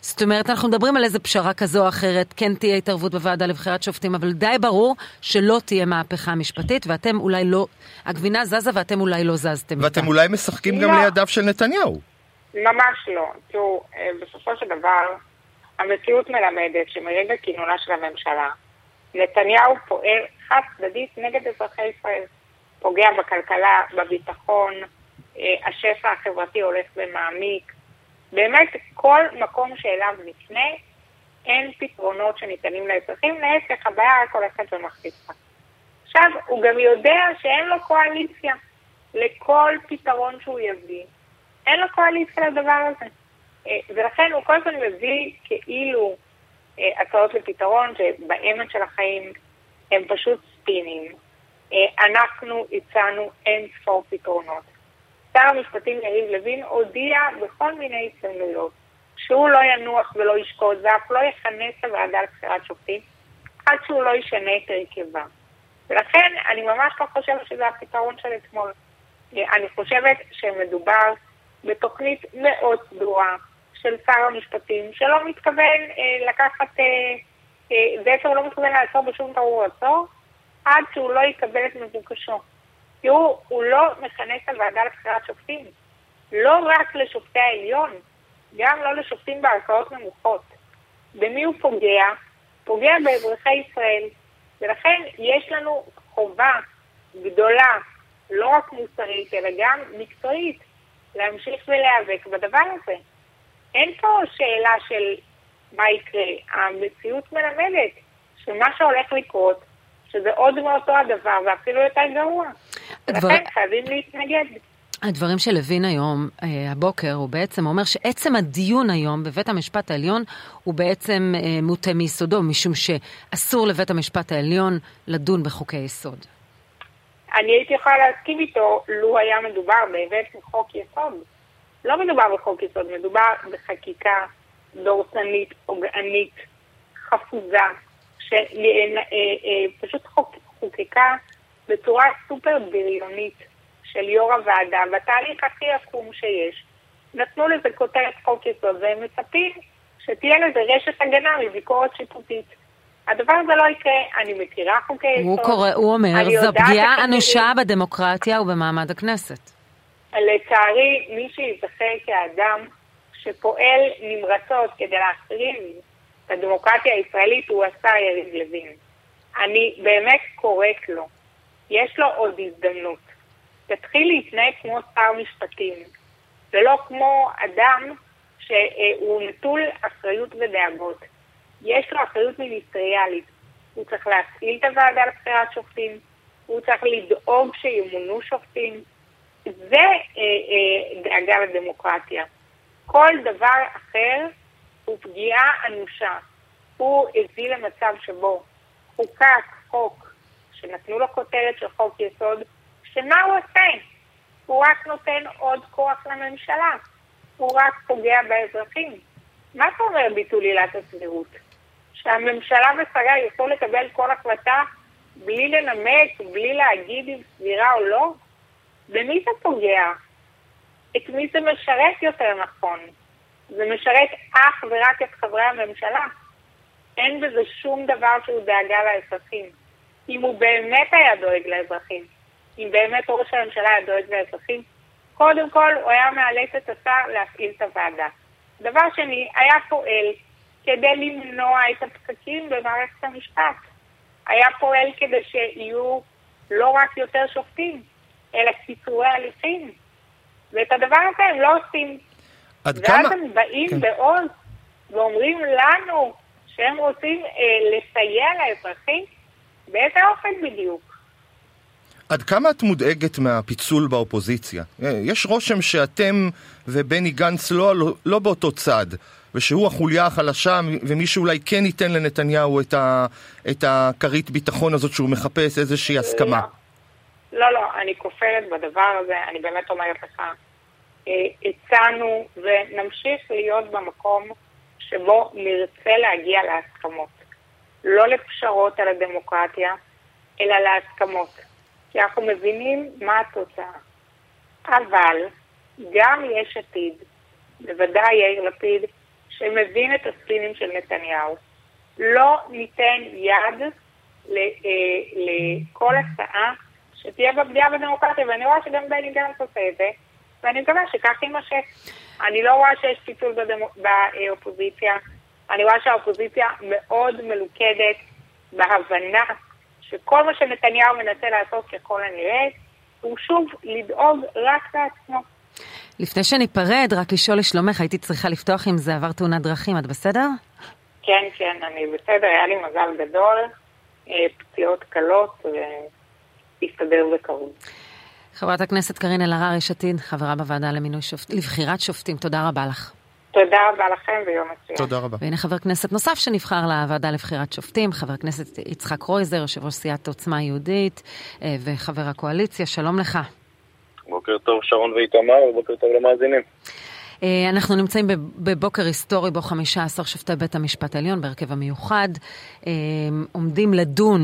זאת אומרת, אנחנו מדברים על איזה פשרה כזו או אחרת, כן תהיה התערבות בוועדה לבחירת שופטים, אבל די ברור שלא תהיה מהפכה משפטית, ואתם אולי לא, הגבינה זזה ואתם אולי לא זזתם איתה. ואתם אולי משחקים גם לא. לידיו של נתניהו. ממש לא. תראו, אה, בסופו של דבר, המציאות מלמדת שמרגע כינונה של הממשלה, נתניהו פועל חד צדדית נגד אזרחי ישראל. פוגע בכלכלה, בביטחון, אה, השפע החברתי הולך ומעמיק. באמת, כל מקום שאליו נפנה, אין פתרונות שניתנים לאזרחים, להפך, הבעיה רק הולכת ומחליפה. עכשיו, הוא גם יודע שאין לו קואליציה לכל פתרון שהוא יביא. אין לו קואליציה לדבר הזה. אה, ולכן הוא כל הזמן מביא כאילו אה, הצעות לפתרון שבאמת של החיים הם פשוט ספינים. אה, אנחנו הצענו אין ספור פתרונות. שר המשפטים יריב לוין הודיע בכל מיני הזדמנויות שהוא לא ינוח ולא ישקוט ואף לא יכנס לוועדה לבחירת שופטים עד שהוא לא ישנה את הרכבה. ולכן אני ממש לא חושבת שזה הפתרון של אתמול. אני חושבת שמדובר בתוכנית מאוד סדורה של שר המשפטים, שלא מתכוון אה, לקחת, אה, אה, בעצם הוא לא מתכוון לעצור בשום תרור עצור, עד שהוא לא יקבל את מבוקשו. תראו, הוא לא מכנס את הוועדה לבחירת שופטים. לא רק לשופטי העליון, גם לא לשופטים בערכאות נמוכות. במי הוא פוגע? פוגע באזרחי ישראל. ולכן יש לנו חובה גדולה, לא רק מוסרית, אלא גם מקצועית, להמשיך ולהיאבק בדבר הזה. אין פה שאלה של מה יקרה. המציאות מלמדת שמה שהולך לקרות, שזה עוד מאותו הדבר ואפילו יותר גרוע. הדבר... ולכן חייבים להתנגד. הדברים של לוין היום, אה, הבוקר, הוא בעצם אומר שעצם הדיון היום בבית המשפט העליון הוא בעצם אה, מוטה מיסודו, משום שאסור לבית המשפט העליון לדון בחוקי יסוד. אני הייתי יכולה להסכים איתו לו היה מדובר באמת בחוק יסוד. לא מדובר בחוק יסוד, מדובר בחקיקה דורסנית, פוגענית, חפוזה, שפשוט חוק, חוקקה בצורה סופר בריונית של יו"ר הוועדה, בתהליך הכי עקום שיש. נתנו לזה כותרת חוק יסוד, והם מצפים שתהיה לזה רשת הגנה מביקורת שיפוטית. הדבר הזה לא יקרה, אני מכירה חוקי יסוד. הוא, קורא, הוא אומר, זו פגיעה אנושה בדמוקרטיה ובמעמד הכנסת. לצערי, מי שיזכר כאדם שפועל נמרצות כדי להחריב את הדמוקרטיה הישראלית הוא השר יריב לוין. אני באמת קוראת לו, יש לו עוד הזדמנות. תתחיל להתנהג כמו שר משפטים, ולא כמו אדם שהוא נטול אחריות ודאגות. יש לו אחריות מיניסטריאלית. הוא צריך להפעיל את הוועדה לבחירת שופטים, הוא צריך לדאוג שימונו שופטים. זה אה, אה, דאגה לדמוקרטיה. כל דבר אחר הוא פגיעה אנושה. הוא הביא למצב שבו חוקק חוק שנתנו לו כותרת של חוק יסוד, שמה הוא עושה? הוא רק נותן עוד כוח לממשלה. הוא רק פוגע באזרחים. מה אתה אומר ביטול עילת הסבירות? שהממשלה ושריה יוכלו לקבל כל החלטה בלי לנמק, בלי להגיד אם סבירה או לא? במי זה פוגע? את מי זה משרת יותר נכון? זה משרת אך ורק את חברי הממשלה. אין בזה שום דבר שהוא דאגה לאזרחים. אם הוא באמת היה דואג לאזרחים, אם באמת ראש הממשלה היה דואג לאזרחים, קודם כל הוא היה מאלץ את השר להפעיל את הוועדה. דבר שני, היה פועל כדי למנוע את הפקקים במערכת המשפט. היה פועל כדי שיהיו לא רק יותר שופטים, אלא קיצורי הליכים. ואת הדבר הזה הם לא עושים. עד ואז כמה... הם באים כן. בעוז ואומרים לנו שהם רוצים אה, לסייע לאזרחים? באיזה אופן בדיוק? עד כמה את מודאגת מהפיצול באופוזיציה? אה, יש רושם שאתם ובני גנץ לא, לא באותו צד, ושהוא החוליה החלשה, ומי שאולי כן ייתן לנתניהו את, הכרית ביטחון הזאת שהוא מחפש איזושהי הסכמה. לא, לא, אני כופרת בדבר הזה, אני באמת אומרת לך. אה, הצענו ונמשיך להיות במקום שבו נרצה להגיע להסכמות. לא לפשרות על הדמוקרטיה, אלא להסכמות. כי אנחנו מבינים מה התוצאה. אבל גם יש עתיד, בוודאי יאיר לפיד, שמבין את הספינים של נתניהו, לא ניתן יד אה, לכל הצעה שתהיה בה פגיעה בדמוקרטיה, ואני רואה שגם בני גנץ עושה את זה, ואני מקווה שכך יימשך. אני לא רואה שיש פיצול באופוזיציה, אני רואה שהאופוזיציה מאוד מלוכדת בהבנה שכל מה שנתניהו מנסה לעשות ככל הנראה, הוא שוב לדאוג רק לעצמו. לפני שניפרד, רק לשאול לשלומך, הייתי צריכה לפתוח עם זה עבר תאונת דרכים, את בסדר? כן, כן, אני בסדר, היה לי מזל גדול, אה, פציעות קלות, והסתדר בקרוב. חברת הכנסת קארין אלהרר, יש עתיד, חברה בוועדה למינוי שופט, לבחירת שופטים, תודה רבה לך. תודה רבה לכם ויום מצוין. תודה רבה. והנה חבר כנסת נוסף שנבחר לוועדה לבחירת שופטים, חבר הכנסת יצחק קרויזר, יושב ראש סיעת עוצמה יהודית אה, וחבר הקואליציה, שלום לך. בוקר טוב שרון ואיתמר, ובוקר טוב למאזינים. אה, אנחנו נמצאים בבוקר היסטורי בו 15 שופטי בית המשפט העליון בהרכב המיוחד אה, עומדים לדון,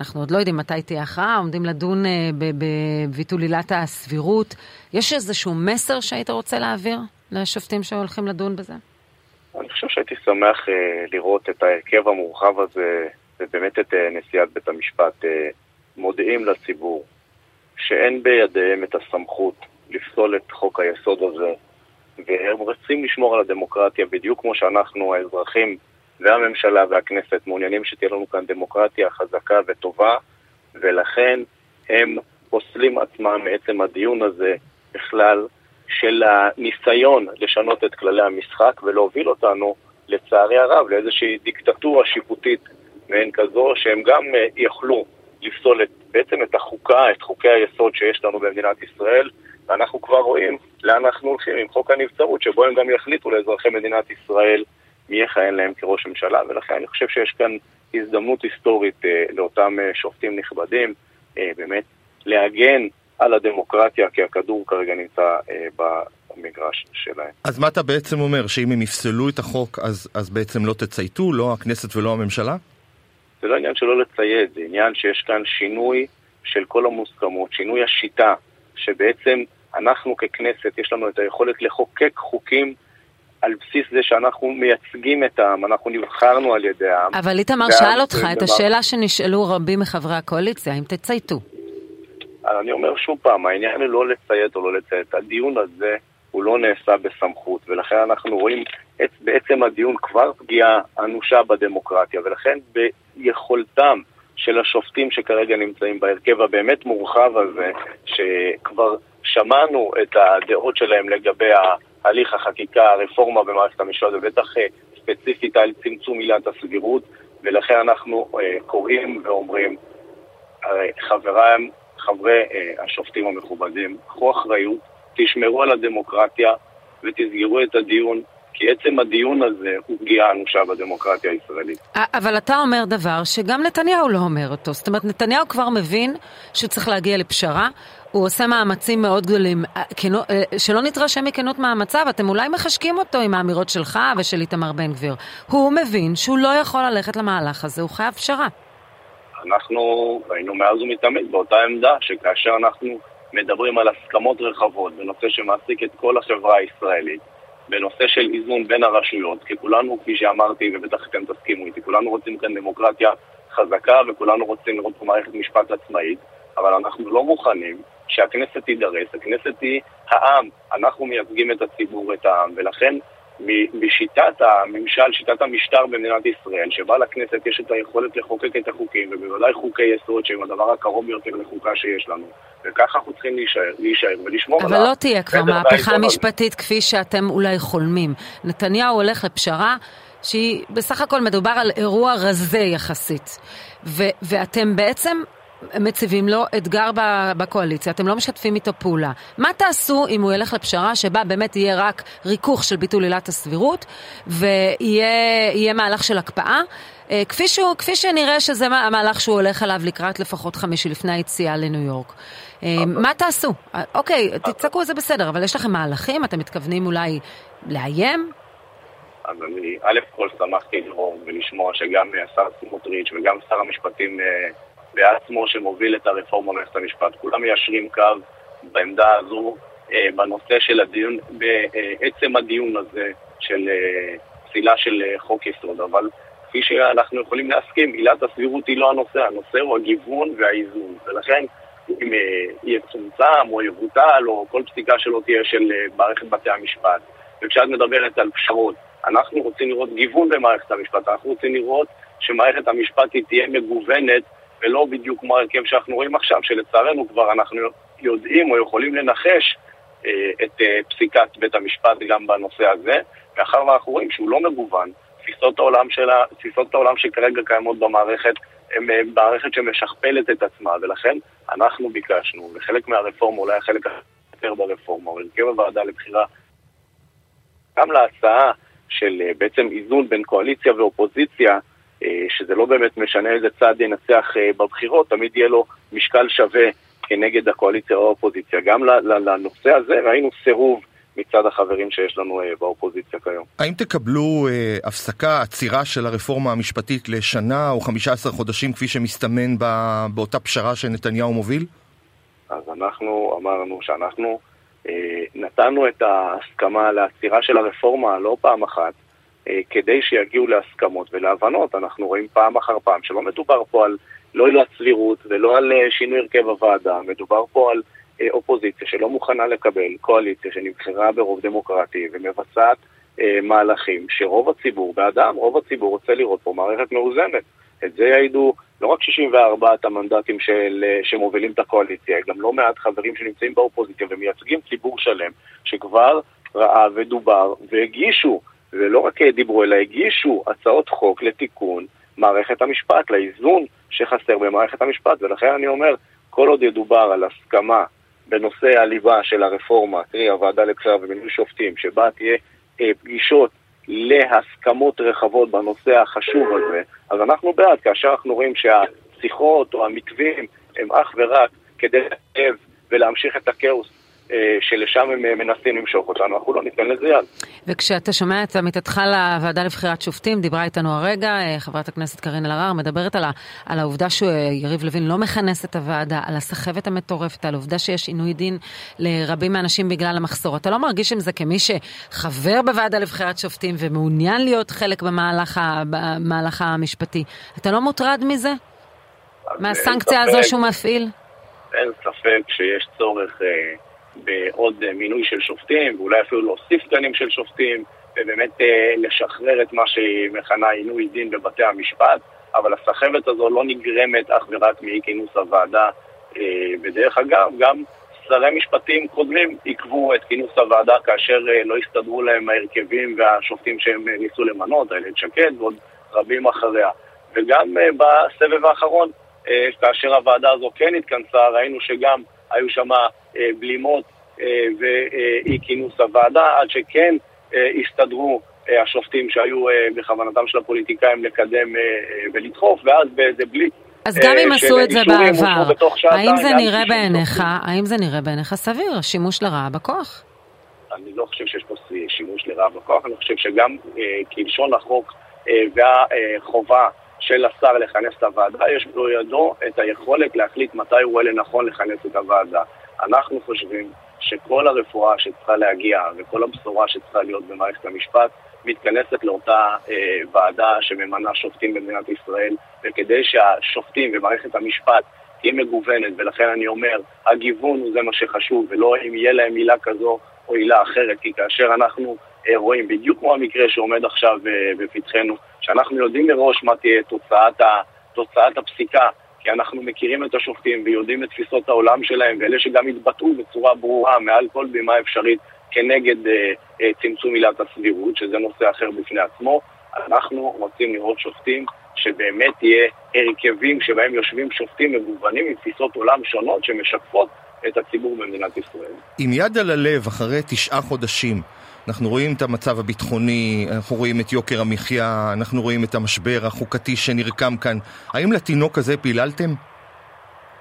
אנחנו עוד לא יודעים מתי תהיה הכרעה, עומדים לדון בביטול עילת הסבירות. יש איזשהו מסר שהיית רוצה להעביר לשופטים שהולכים לדון בזה? אני חושב שהייתי שמח לראות את ההרכב המורחב הזה ובאמת את נשיאת בית המשפט מודיעים לציבור שאין בידיהם את הסמכות לפסול את חוק היסוד הזה והם רוצים לשמור על הדמוקרטיה בדיוק כמו שאנחנו, האזרחים והממשלה והכנסת, מעוניינים שתהיה לנו כאן דמוקרטיה חזקה וטובה ולכן הם פוסלים עצמם מעצם הדיון הזה בכלל של הניסיון לשנות את כללי המשחק ולהוביל אותנו, לצערי הרב, לאיזושהי דיקטטורה שיפוטית מעין כזו שהם גם יכלו לפסול את, בעצם את החוקה, את חוקי היסוד שיש לנו במדינת ישראל ואנחנו כבר רואים לאן אנחנו הולכים עם חוק הנבצרות, שבו הם גם יחליטו לאזרחי מדינת ישראל מי יכהן להם כראש ממשלה, ולכן אני חושב שיש כאן הזדמנות היסטורית אה, לאותם אה, שופטים נכבדים, אה, באמת להגן על הדמוקרטיה, כי הכדור כרגע נמצא אה, במגרש שלהם. אז מה אתה בעצם אומר, שאם הם יפסלו את החוק, אז, אז בעצם לא תצייתו, לא הכנסת ולא הממשלה? זה לא עניין שלא לצייד, זה עניין שיש כאן שינוי של כל המוסכמות, שינוי השיטה, שבעצם אנחנו ככנסת, יש לנו את היכולת לחוקק חוקים על בסיס זה שאנחנו מייצגים את העם, אנחנו נבחרנו על ידי העם. אבל איתמר שאל אותך את השאלה שנשאלו רבים מחברי הקואליציה, אם תצייתו. אני אומר שוב פעם, העניין הוא לא לציית או לא לציית. הדיון הזה הוא לא נעשה בסמכות, ולכן אנחנו רואים בעצם הדיון כבר פגיעה אנושה בדמוקרטיה, ולכן ביכולתם של השופטים שכרגע נמצאים בהרכב הבאמת מורחב הזה, שכבר שמענו את הדעות שלהם לגבי הליך החקיקה, הרפורמה במערכת המשפט, ובטח ספציפית על צמצום עילת הסבירות, ולכן אנחנו קוראים ואומרים, חברי, חברי השופטים המכובדים, קחו אחריות, תשמרו על הדמוקרטיה ותסגרו את הדיון, כי עצם הדיון הזה הוא פגיעה אנושה בדמוקרטיה הישראלית. אבל אתה אומר דבר שגם נתניהו לא אומר אותו. זאת אומרת, נתניהו כבר מבין שצריך להגיע לפשרה. הוא עושה מאמצים מאוד גדולים. שלא נתרשם מכנות מאמציו, אתם אולי מחשקים אותו עם האמירות שלך ושל איתמר בן גביר. הוא מבין שהוא לא יכול ללכת למהלך הזה, הוא חייב פשרה. אנחנו היינו מאז ומתמיד באותה עמדה, שכאשר אנחנו מדברים על הסכמות רחבות בנושא שמעסיק את כל החברה הישראלית, בנושא של איזון בין הרשויות, כי כולנו, כפי שאמרתי, ובטח אתם תסכימו איתי, כולנו רוצים כאן דמוקרטיה חזקה וכולנו רוצים לראות פה מערכת משפט עצמאית, אבל אנחנו לא מוכנים שהכנסת תידרס, הכנסת היא העם, אנחנו מייצגים את הציבור, את העם, ולכן בשיטת הממשל, שיטת המשטר במדינת ישראל, שבה לכנסת יש את היכולת לחוקק את החוקים, ובוודאי חוקי יסוד שהם הדבר הקרוב ביותר לחוקה שיש לנו. וככה אנחנו צריכים להישאר, להישאר ולשמור על ה... אבל לא תהיה כבר מהפכה משפטית כפי שאתם אולי חולמים. נתניהו הולך לפשרה שהיא בסך הכל מדובר על אירוע רזה יחסית. ו- ואתם בעצם מציבים לו אתגר בקואליציה, אתם לא משתפים איתו פעולה. מה תעשו אם הוא ילך לפשרה שבה באמת יהיה רק ריכוך של ביטול עילת הסבירות ויהיה מהלך של הקפאה? אה, כפי, שהוא, כפי שנראה שזה המהלך שהוא הולך עליו לקראת לפחות חמישי לפני היציאה לניו יורק. אה, מה תעשו? אה, אוקיי, תצעקו זה בסדר, אבל יש לכם מהלכים? אתם מתכוונים אולי לאיים? אז אני א' כל שמחתי לראות ולשמוע שגם השר סמוטריץ' וגם שר המשפטים בעצמו שמוביל את הרפורמה במערכת המשפט. כולם מיישרים קו בעמדה הזו אה, בנושא של הדיון, בעצם הדיון הזה של אה, פסילה של אה, חוק יסוד, אבל כפי שאנחנו יכולים להסכים, עילת הסבירות היא לא הנושא, הנושא הוא הגיוון והאיזון, ולכן אם יצומצם או יבוטל או כל פסיקה שלא תהיה של מערכת בתי המשפט, וכשאת מדברת על פשרות, אנחנו רוצים לראות גיוון במערכת המשפט, אנחנו רוצים לראות שמערכת המשפט היא תהיה מגוונת ולא בדיוק כמו ההרכב שאנחנו רואים עכשיו, שלצערנו כבר אנחנו יודעים או יכולים לנחש אה, את אה, פסיקת בית המשפט גם בנושא הזה, מאחר ואנחנו רואים שהוא לא מגוון. תפיסות העולם, שלה, תפיסות העולם שכרגע קיימות במערכת הן אה, מערכת שמשכפלת את עצמה, ולכן אנחנו ביקשנו, וחלק מהרפורמה, אולי החלק היותר ברפורמה, או הרכב הוועדה לבחירה, גם להצעה של בעצם איזון בין קואליציה ואופוזיציה, שזה לא באמת משנה איזה צד ינצח אה, בבחירות, תמיד יהיה לו משקל שווה כנגד הקואליציה או האופוזיציה. גם לנושא הזה ראינו סירוב מצד החברים שיש לנו אה, באופוזיציה כיום. האם תקבלו הפסקה, עצירה של הרפורמה המשפטית לשנה או 15 חודשים כפי שמסתמן באותה פשרה שנתניהו מוביל? אז אנחנו אמרנו שאנחנו נתנו את ההסכמה לעצירה של הרפורמה לא פעם אחת, אה, כדי שיגיעו להסכמות ולהבנות. אנחנו רואים פעם אחר פעם שלא מדובר פה על לא עילת סבירות ולא על אה, שינוי הרכב הוועדה, מדובר פה על אה, אופוזיציה שלא מוכנה לקבל קואליציה שנבחרה ברוב דמוקרטי ומבצעת מהלכים שרוב הציבור בעדם, רוב הציבור רוצה לראות פה מערכת מאוזנת. את זה יעידו לא רק 64 המנדטים של, שמובילים את הקואליציה, גם לא מעט חברים שנמצאים באופוזיציה ומייצגים ציבור שלם שכבר ראה ודובר והגישו ולא רק דיברו, אלא הגישו הצעות חוק לתיקון מערכת המשפט, לאיזון שחסר במערכת המשפט, ולכן אני אומר, כל עוד ידובר על הסכמה בנושא הליבה של הרפורמה, קרי הוועדה לבחירה ומינוי שופטים, שבה תהיה אה, פגישות להסכמות רחבות בנושא החשוב הזה, אז אנחנו בעד, כאשר אנחנו רואים שהשיחות או המתווים הם אך ורק כדי להב ולהמשיך את הכאוס שלשם הם אה, מנסים למשוך אותנו, אנחנו לא ניתן לזה יד. וכשאתה שומע את עמיתתך לוועדה לבחירת שופטים, דיברה איתנו הרגע אה, חברת הכנסת קארין אלהרר, מדברת על, ה, על העובדה שיריב לוין לא מכנס את הוועדה, על הסחבת המטורפת, על העובדה שיש עינוי דין לרבים מהאנשים בגלל המחסור. אתה לא מרגיש עם זה כמי שחבר בוועדה לבחירת שופטים ומעוניין להיות חלק במהלך, ה, במהלך המשפטי, אתה לא מוטרד מזה? מהסנקציה הזו שהוא מפעיל? אין ספק שיש צורך... אה... בעוד אה, מינוי של שופטים, ואולי אפילו להוסיף תקנים של שופטים, ובאמת אה, לשחרר את מה שהיא מכנה עינוי דין בבתי המשפט, אבל הסחבת הזו לא נגרמת אך ורק מאי כינוס הוועדה. אה, בדרך אגב, גם שרי משפטים קודמים עיכבו את כינוס הוועדה כאשר לא הסתדרו להם ההרכבים והשופטים שהם ניסו למנות, איילת שקד ועוד רבים אחריה. וגם בסבב האחרון, כאשר הוועדה הזו כן התכנסה, ראינו שגם היו שם אה, בלימות אה, ואי כינוס הוועדה, עד שכן הסתדרו השופטים שהיו בכוונתם של הפוליטיקאים לקדם ולדחוף, ואז באיזה בלי אז גם אם עשו את זה בעבר, האם זה נראה בעיניך, האם זה נראה בעיניך סביר, שימוש לרעה בכוח? אני לא חושב שיש פה שימוש לרעה בכוח, אני חושב שגם כלשון החוק והחובה של השר לכנס את הוועדה, יש בידו את היכולת להחליט מתי הוא רואה לנכון לכנס את הוועדה. אנחנו חושבים שכל הרפואה שצריכה להגיע וכל הבשורה שצריכה להיות במערכת המשפט מתכנסת לאותה אה, ועדה שממנה שופטים במדינת ישראל, וכדי שהשופטים ומערכת המשפט תהיה מגוונת, ולכן אני אומר, הגיוון הוא זה מה שחשוב, ולא אם יהיה להם מילה כזו או עילה אחרת, כי כאשר אנחנו רואים, בדיוק כמו המקרה שעומד עכשיו אה, בפתחנו, שאנחנו יודעים מראש מה תהיה תוצאת, ה, תוצאת הפסיקה, כי אנחנו מכירים את השופטים ויודעים את תפיסות העולם שלהם, ואלה שגם התבטאו בצורה ברורה מעל כל בימה אפשרית כנגד אה, אה, צמצום עילת הסבירות, שזה נושא אחר בפני עצמו. אנחנו רוצים לראות שופטים שבאמת יהיה הרכבים שבהם יושבים שופטים מגוונים עם תפיסות עולם שונות שמשקפות את הציבור במדינת ישראל. עם יד על הלב, אחרי תשעה חודשים, אנחנו רואים את המצב הביטחוני, אנחנו רואים את יוקר המחיה, אנחנו רואים את המשבר החוקתי שנרקם כאן. האם לתינוק הזה פיללתם?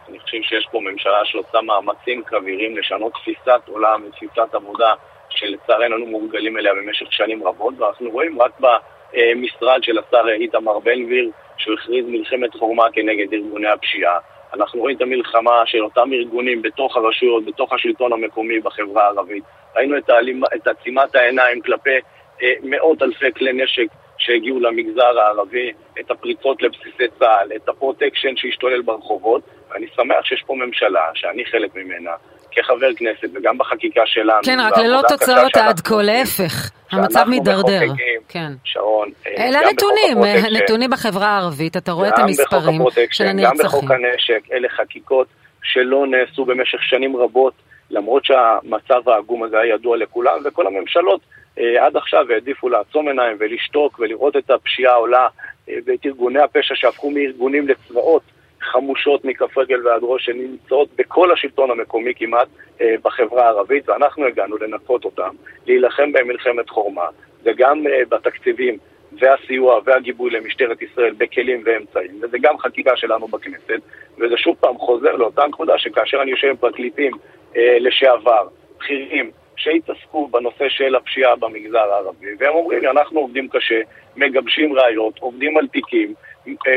אני חושב שיש פה ממשלה שעושה מאמצים כבירים לשנות תפיסת עולם ותפיסת עבודה שלצערנו אנו מורגלים אליה במשך שנים רבות, ואנחנו רואים רק במשרד של השר איתמר בן גביר שהוא הכריז מלחמת חרמה כנגד ארגוני הפשיעה. אנחנו רואים את המלחמה של אותם ארגונים בתוך הרשויות, בתוך השלטון המקומי בחברה הערבית. ראינו את, העלימה, את עצימת העיניים כלפי אה, מאות אלפי כלי נשק שהגיעו למגזר הערבי, את הפריצות לבסיסי צה"ל, את הפרוטקשן שהשתולל ברחובות, ואני שמח שיש פה ממשלה, שאני חלק ממנה, כחבר כנסת וגם בחקיקה שלנו. כן, רק ללא תוצאות עד כה, להפך, המצב מידרדר. כן. שרון, אה, אלה הנתונים, נתונים בחברה הערבית, אתה רואה את המספרים של הנרצחים. גם בחוק הנשק, אלה חקיקות שלא נעשו במשך שנים רבות, למרות שהמצב העגום הזה היה ידוע לכולם, וכל הממשלות אה, עד עכשיו העדיפו לעצום עיניים ולשתוק ולראות את הפשיעה עולה אה, ואת ארגוני הפשע שהפכו מארגונים לצבאות חמושות מכף רגל ועד ראש שנמצאות בכל השלטון המקומי כמעט אה, בחברה הערבית ואנחנו הגענו לנקות אותם, להילחם בהם מלחמת חורמה וגם בתקציבים והסיוע והגיבוי למשטרת ישראל בכלים ואמצעים וזה גם חקיקה שלנו בכנסת וזה שוב פעם חוזר לאותה נקודה שכאשר אני יושב עם פרקליטים לשעבר, בכירים שהתעסקו בנושא של הפשיעה במגזר הערבי, והם אומרים אנחנו עובדים קשה, מגבשים ראיות, עובדים על תיקים, אה,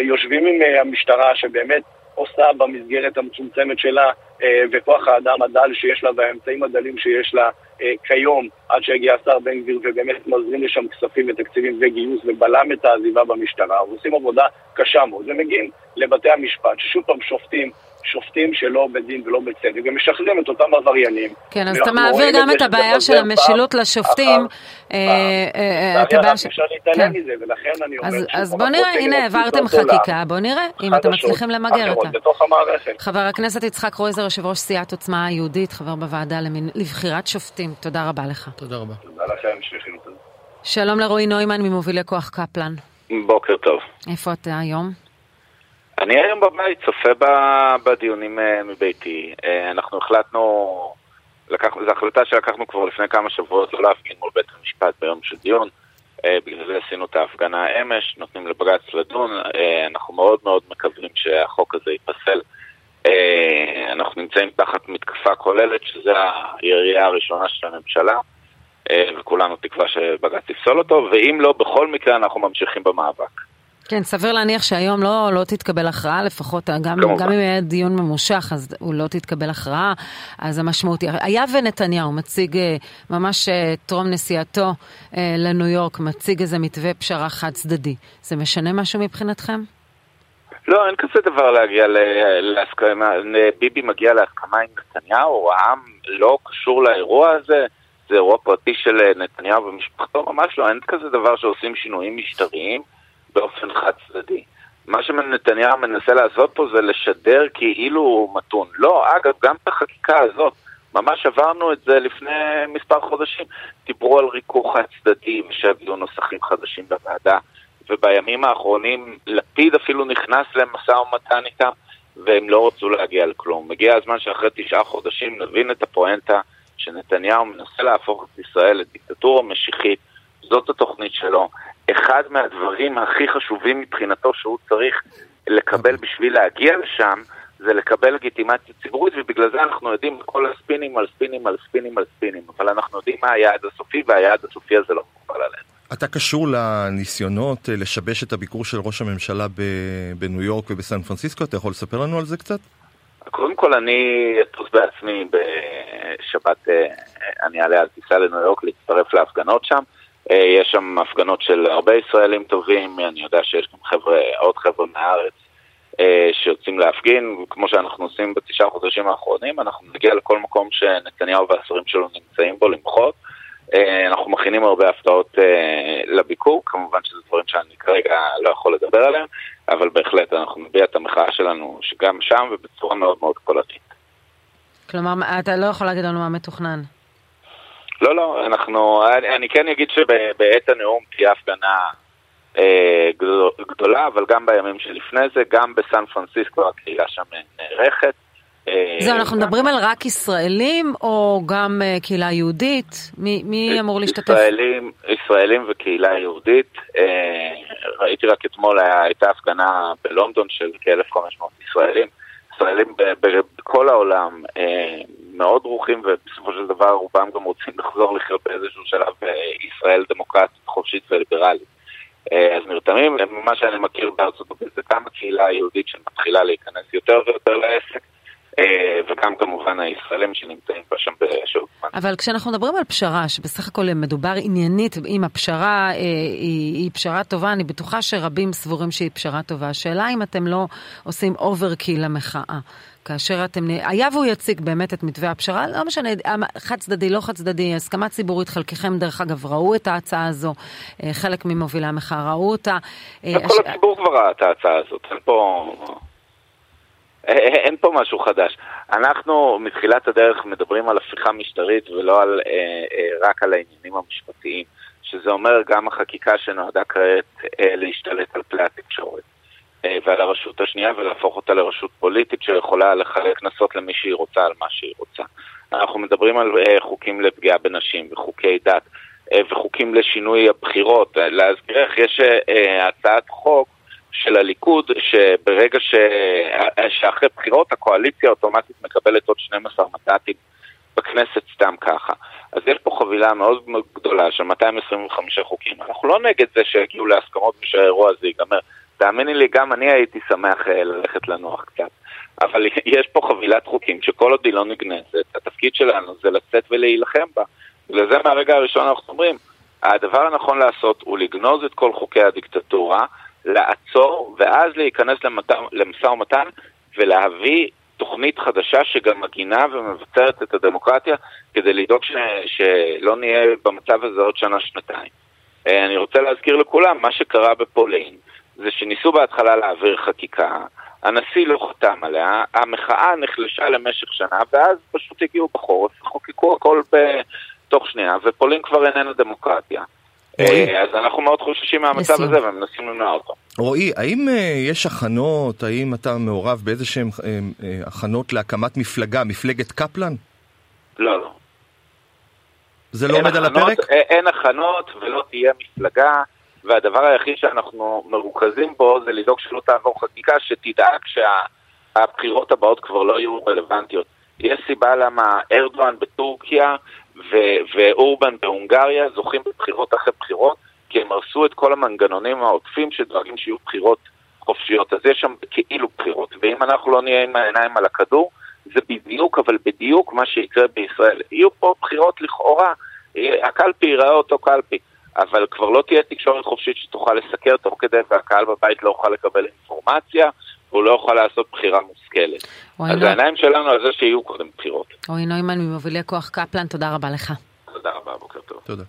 יושבים עם אה, המשטרה שבאמת עושה במסגרת המצומצמת שלה אה, וכוח האדם הדל שיש לה והאמצעים הדלים שיש לה כיום, עד שהגיע השר בן גביר ובאמת מזרים לשם כספים ותקציבים וגיוס ובלם את העזיבה במשטרה, ועושים עבודה קשה מאוד, ומגיעים לבתי המשפט, ששוב פעם שופטים שופטים שלא בדין ולא בצדק, ומשחררים את אותם עבריינים. כן, אז אתה מעביר גם את הבעיה של המשילות לשופטים. אה, אה, אה, את הבעיה של... אפשר להתעלם כן. מזה, ולכן אני אומר... אז בוא נראה, הנה העברתם חקיקה, בוא נראה אם אתם מצליחים למגר אותה. חבר הכנסת יצחק קרויזר, יושב ראש סיעת עוצמה היהודית, חבר בוועדה לבחירת שופטים, תודה רבה לך. תודה רבה. תודה לכם, שליחים שלום לרועי נוימן ממובילי כוח קפלן. בוקר טוב. איפה אתה היום? אני היום בבית צופה בדיונים אה, מביתי. אה, אנחנו החלטנו, לקח, זו החלטה שלקחנו כבר לפני כמה שבועות לא להפגין מול בית המשפט ביום של דיון. אה, בגלל זה עשינו את ההפגנה אמש, נותנים לבג"ץ לדון. אנחנו מאוד מאוד מקווים שהחוק הזה ייפסל. אנחנו נמצאים תחת מתקפה כוללת, שזו הירייה הראשונה של הממשלה. וכולנו תקווה שבג"ץ יפסול אותו, ואם לא, בכל מקרה אנחנו ממשיכים במאבק. כן, סביר להניח שהיום לא, לא תתקבל הכרעה, לפחות גם, גם אם יהיה דיון ממושך, אז הוא לא תתקבל הכרעה, אז המשמעות היא... היה ונתניהו מציג אה, ממש אה, טרום נסיעתו אה, לניו יורק, מציג איזה מתווה פשרה חד צדדי, זה משנה משהו מבחינתכם? לא, אין כזה דבר להגיע להסכמה, ביבי מגיע להסכמה עם נתניהו, העם לא קשור לאירוע הזה, זה אירוע פרטי של נתניהו ומשפחתו, ממש לא, אין כזה דבר שעושים שינויים משטריים. באופן חד צדדי. מה שנתניהו מנסה לעשות פה זה לשדר כאילו הוא מתון. לא, אגב, גם את החקיקה הזאת, ממש עברנו את זה לפני מספר חודשים. דיברו על ריכוך חד צדדי ושהביאו נוסחים חדשים בוועדה, ובימים האחרונים לפיד אפילו נכנס למשא ומתן איתם, והם לא רצו להגיע לכלום. מגיע הזמן שאחרי תשעה חודשים נבין את הפואנטה שנתניהו מנסה להפוך את ישראל לדיקטטורה משיחית, זאת התוכנית שלו. אחד מהדברים הכי חשובים מבחינתו שהוא צריך לקבל בשביל להגיע לשם, זה לקבל לגיטימציה ציבורית, ובגלל זה אנחנו יודעים כל הספינים על ספינים על ספינים על ספינים, אבל אנחנו יודעים מה היעד הסופי, והיעד הסופי הזה לא מוכבל עלינו. אתה קשור לניסיונות אה, לשבש את הביקור של ראש הממשלה בניו יורק ובסן פרנסיסקו? אתה יכול לספר לנו על זה קצת? קודם כל אני אטוס בעצמי בשבת, אה, אני אעלה על טיסה לניו יורק להצטרף להפגנות שם. אה, יש שם הפגנות של הרבה ישראלים טובים, אני יודע שיש גם חבר'ה, עוד חבר'ה מהארץ שיוצאים להפגין, כמו שאנחנו עושים בתשעה חודשים האחרונים, אנחנו נגיע לכל מקום שנתניהו והשרים שלו נמצאים בו למחות. אה, אנחנו מכינים הרבה הפתעות אה, לביקור, כמובן שזה דברים שאני כרגע לא יכול לדבר עליהם, אבל בהחלט אנחנו נביע את המחאה שלנו שגם שם ובצורה מאוד מאוד קולתית. כלומר, אתה לא יכול להגיד לנו מה מתוכנן. לא, לא, אנחנו, אני, אני כן אגיד שבעת הנאום תהיה הפגנה אה, גדולה, אבל גם בימים שלפני זה, גם בסן פרנסיסקו הקהילה שם נערכת. זהו, אנחנו מדברים על רק ישראלים או גם אה, קהילה יהודית? מי, מי אמור להשתתף? ישראלים, ישראלים וקהילה יהודית. אה, ראיתי רק אתמול, הייתה הפגנה בלונדון של כ-1,500 ישראלים. ישראלים בכל העולם אה, מאוד דרוכים, ובסופו של דבר רובם גם רוצים לחזור לחיות באיזשהו שלב בישראל דמוקרטית, חופשית וליברלית. אז נרתמים, מה שאני מכיר בארצות הברית זה גם הקהילה היהודית שמתחילה להיכנס יותר ויותר לעסק. אה, וגם כמובן הישראלים שנמצאים שם בשעות זמן. אבל כשאנחנו מדברים על פשרה, שבסך הכל מדובר עניינית, אם הפשרה אה, היא, היא פשרה טובה, אני בטוחה שרבים סבורים שהיא פשרה טובה. השאלה אם אתם לא עושים אוברקי למחאה. כאשר אתם, היה והוא יציג באמת את מתווה הפשרה, לא משנה, חד צדדי, לא חד צדדי, הסכמה ציבורית, חלקכם דרך אגב ראו את ההצעה הזו, אה, חלק ממובילי המחאה ראו אותה. כל הש... הציבור כבר ראה את ההצעה הזאת, אין פה... אין פה משהו חדש. אנחנו מתחילת הדרך מדברים על הפיכה משטרית ולא על, אה, אה, רק על העניינים המשפטיים, שזה אומר גם החקיקה שנועדה כעת אה, להשתלט על כלי התקשורת אה, ועל הרשות השנייה ולהפוך אותה לרשות פוליטית שיכולה לחלק קנסות למי שהיא רוצה על מה שהיא רוצה. אנחנו מדברים על אה, חוקים לפגיעה בנשים וחוקי דת אה, וחוקים לשינוי הבחירות. להזכירך, יש אה, אה, הצעת חוק של הליכוד, שברגע ש... שאחרי בחירות הקואליציה אוטומטית מקבלת עוד 12 מנדטים בכנסת סתם ככה. אז יש פה חבילה מאוד מאוד גדולה של 225 חוקים. אנחנו לא נגד זה שיגיעו להסכמות ושהאירוע הזה ייגמר. תאמיני לי, גם אני הייתי שמח אה, ללכת לנוח קצת. אבל יש פה חבילת חוקים שכל עוד היא לא נגנזת, התפקיד שלנו זה לצאת ולהילחם בה. בגלל זה מהרגע הראשון אנחנו אומרים, הדבר הנכון לעשות הוא לגנוז את כל חוקי הדיקטטורה, לעצור ואז להיכנס למשא ומתן ולהביא תוכנית חדשה שגם מגינה ומבצרת את הדמוקרטיה כדי לדאוג ש... שלא נהיה במצב הזה עוד שנה-שנתיים. אה, אני רוצה להזכיר לכולם, מה שקרה בפולין זה שניסו בהתחלה להעביר חקיקה, הנשיא לא חתם עליה, המחאה נחלשה למשך שנה ואז פשוט הגיעו בחורף וחוקקו הכל בתוך שנייה ופולין כבר איננה דמוקרטיה. אה, אז אנחנו מאוד חוששים מהמצב הזה ומנסים למנוע אותו. רועי, האם אה, יש הכנות, האם אתה מעורב באיזה שהן אה, הכנות להקמת מפלגה, מפלגת קפלן? לא, לא. זה לא עומד על הפרק? אין הכנות ולא תהיה מפלגה, והדבר היחיד שאנחנו מרוכזים בו זה לדאוג שלא תעבור חקיקה שתדאג שהבחירות הבאות כבר לא יהיו רלוונטיות. יש סיבה למה ארדואן בטורקיה ואורבן בהונגריה זוכים בבחירות אחרי בחירות, כי הם הרסו את כל המנגנונים העוטפים שדואגים שיהיו בחירות חופשיות. אז יש שם כאילו בחירות, ואם אנחנו לא נהיה עם העיניים על הכדור, זה בדיוק, אבל בדיוק מה שיקרה בישראל. יהיו פה בחירות לכאורה, הקלפי ייראה אותו קלפי, אבל כבר לא תהיה תקשורת חופשית שתוכל לסקר תוך כדי והקהל בבית לא יוכל לקבל אינפורמציה, והוא לא יכול לעשות בחירה מושכלת. אז העיניים שלנו על זה שיהיו קודם בחירות. רועי נוימן ממובילי כוח קפלן, תודה רבה לך. תודה רבה, בוקר טוב. תודה.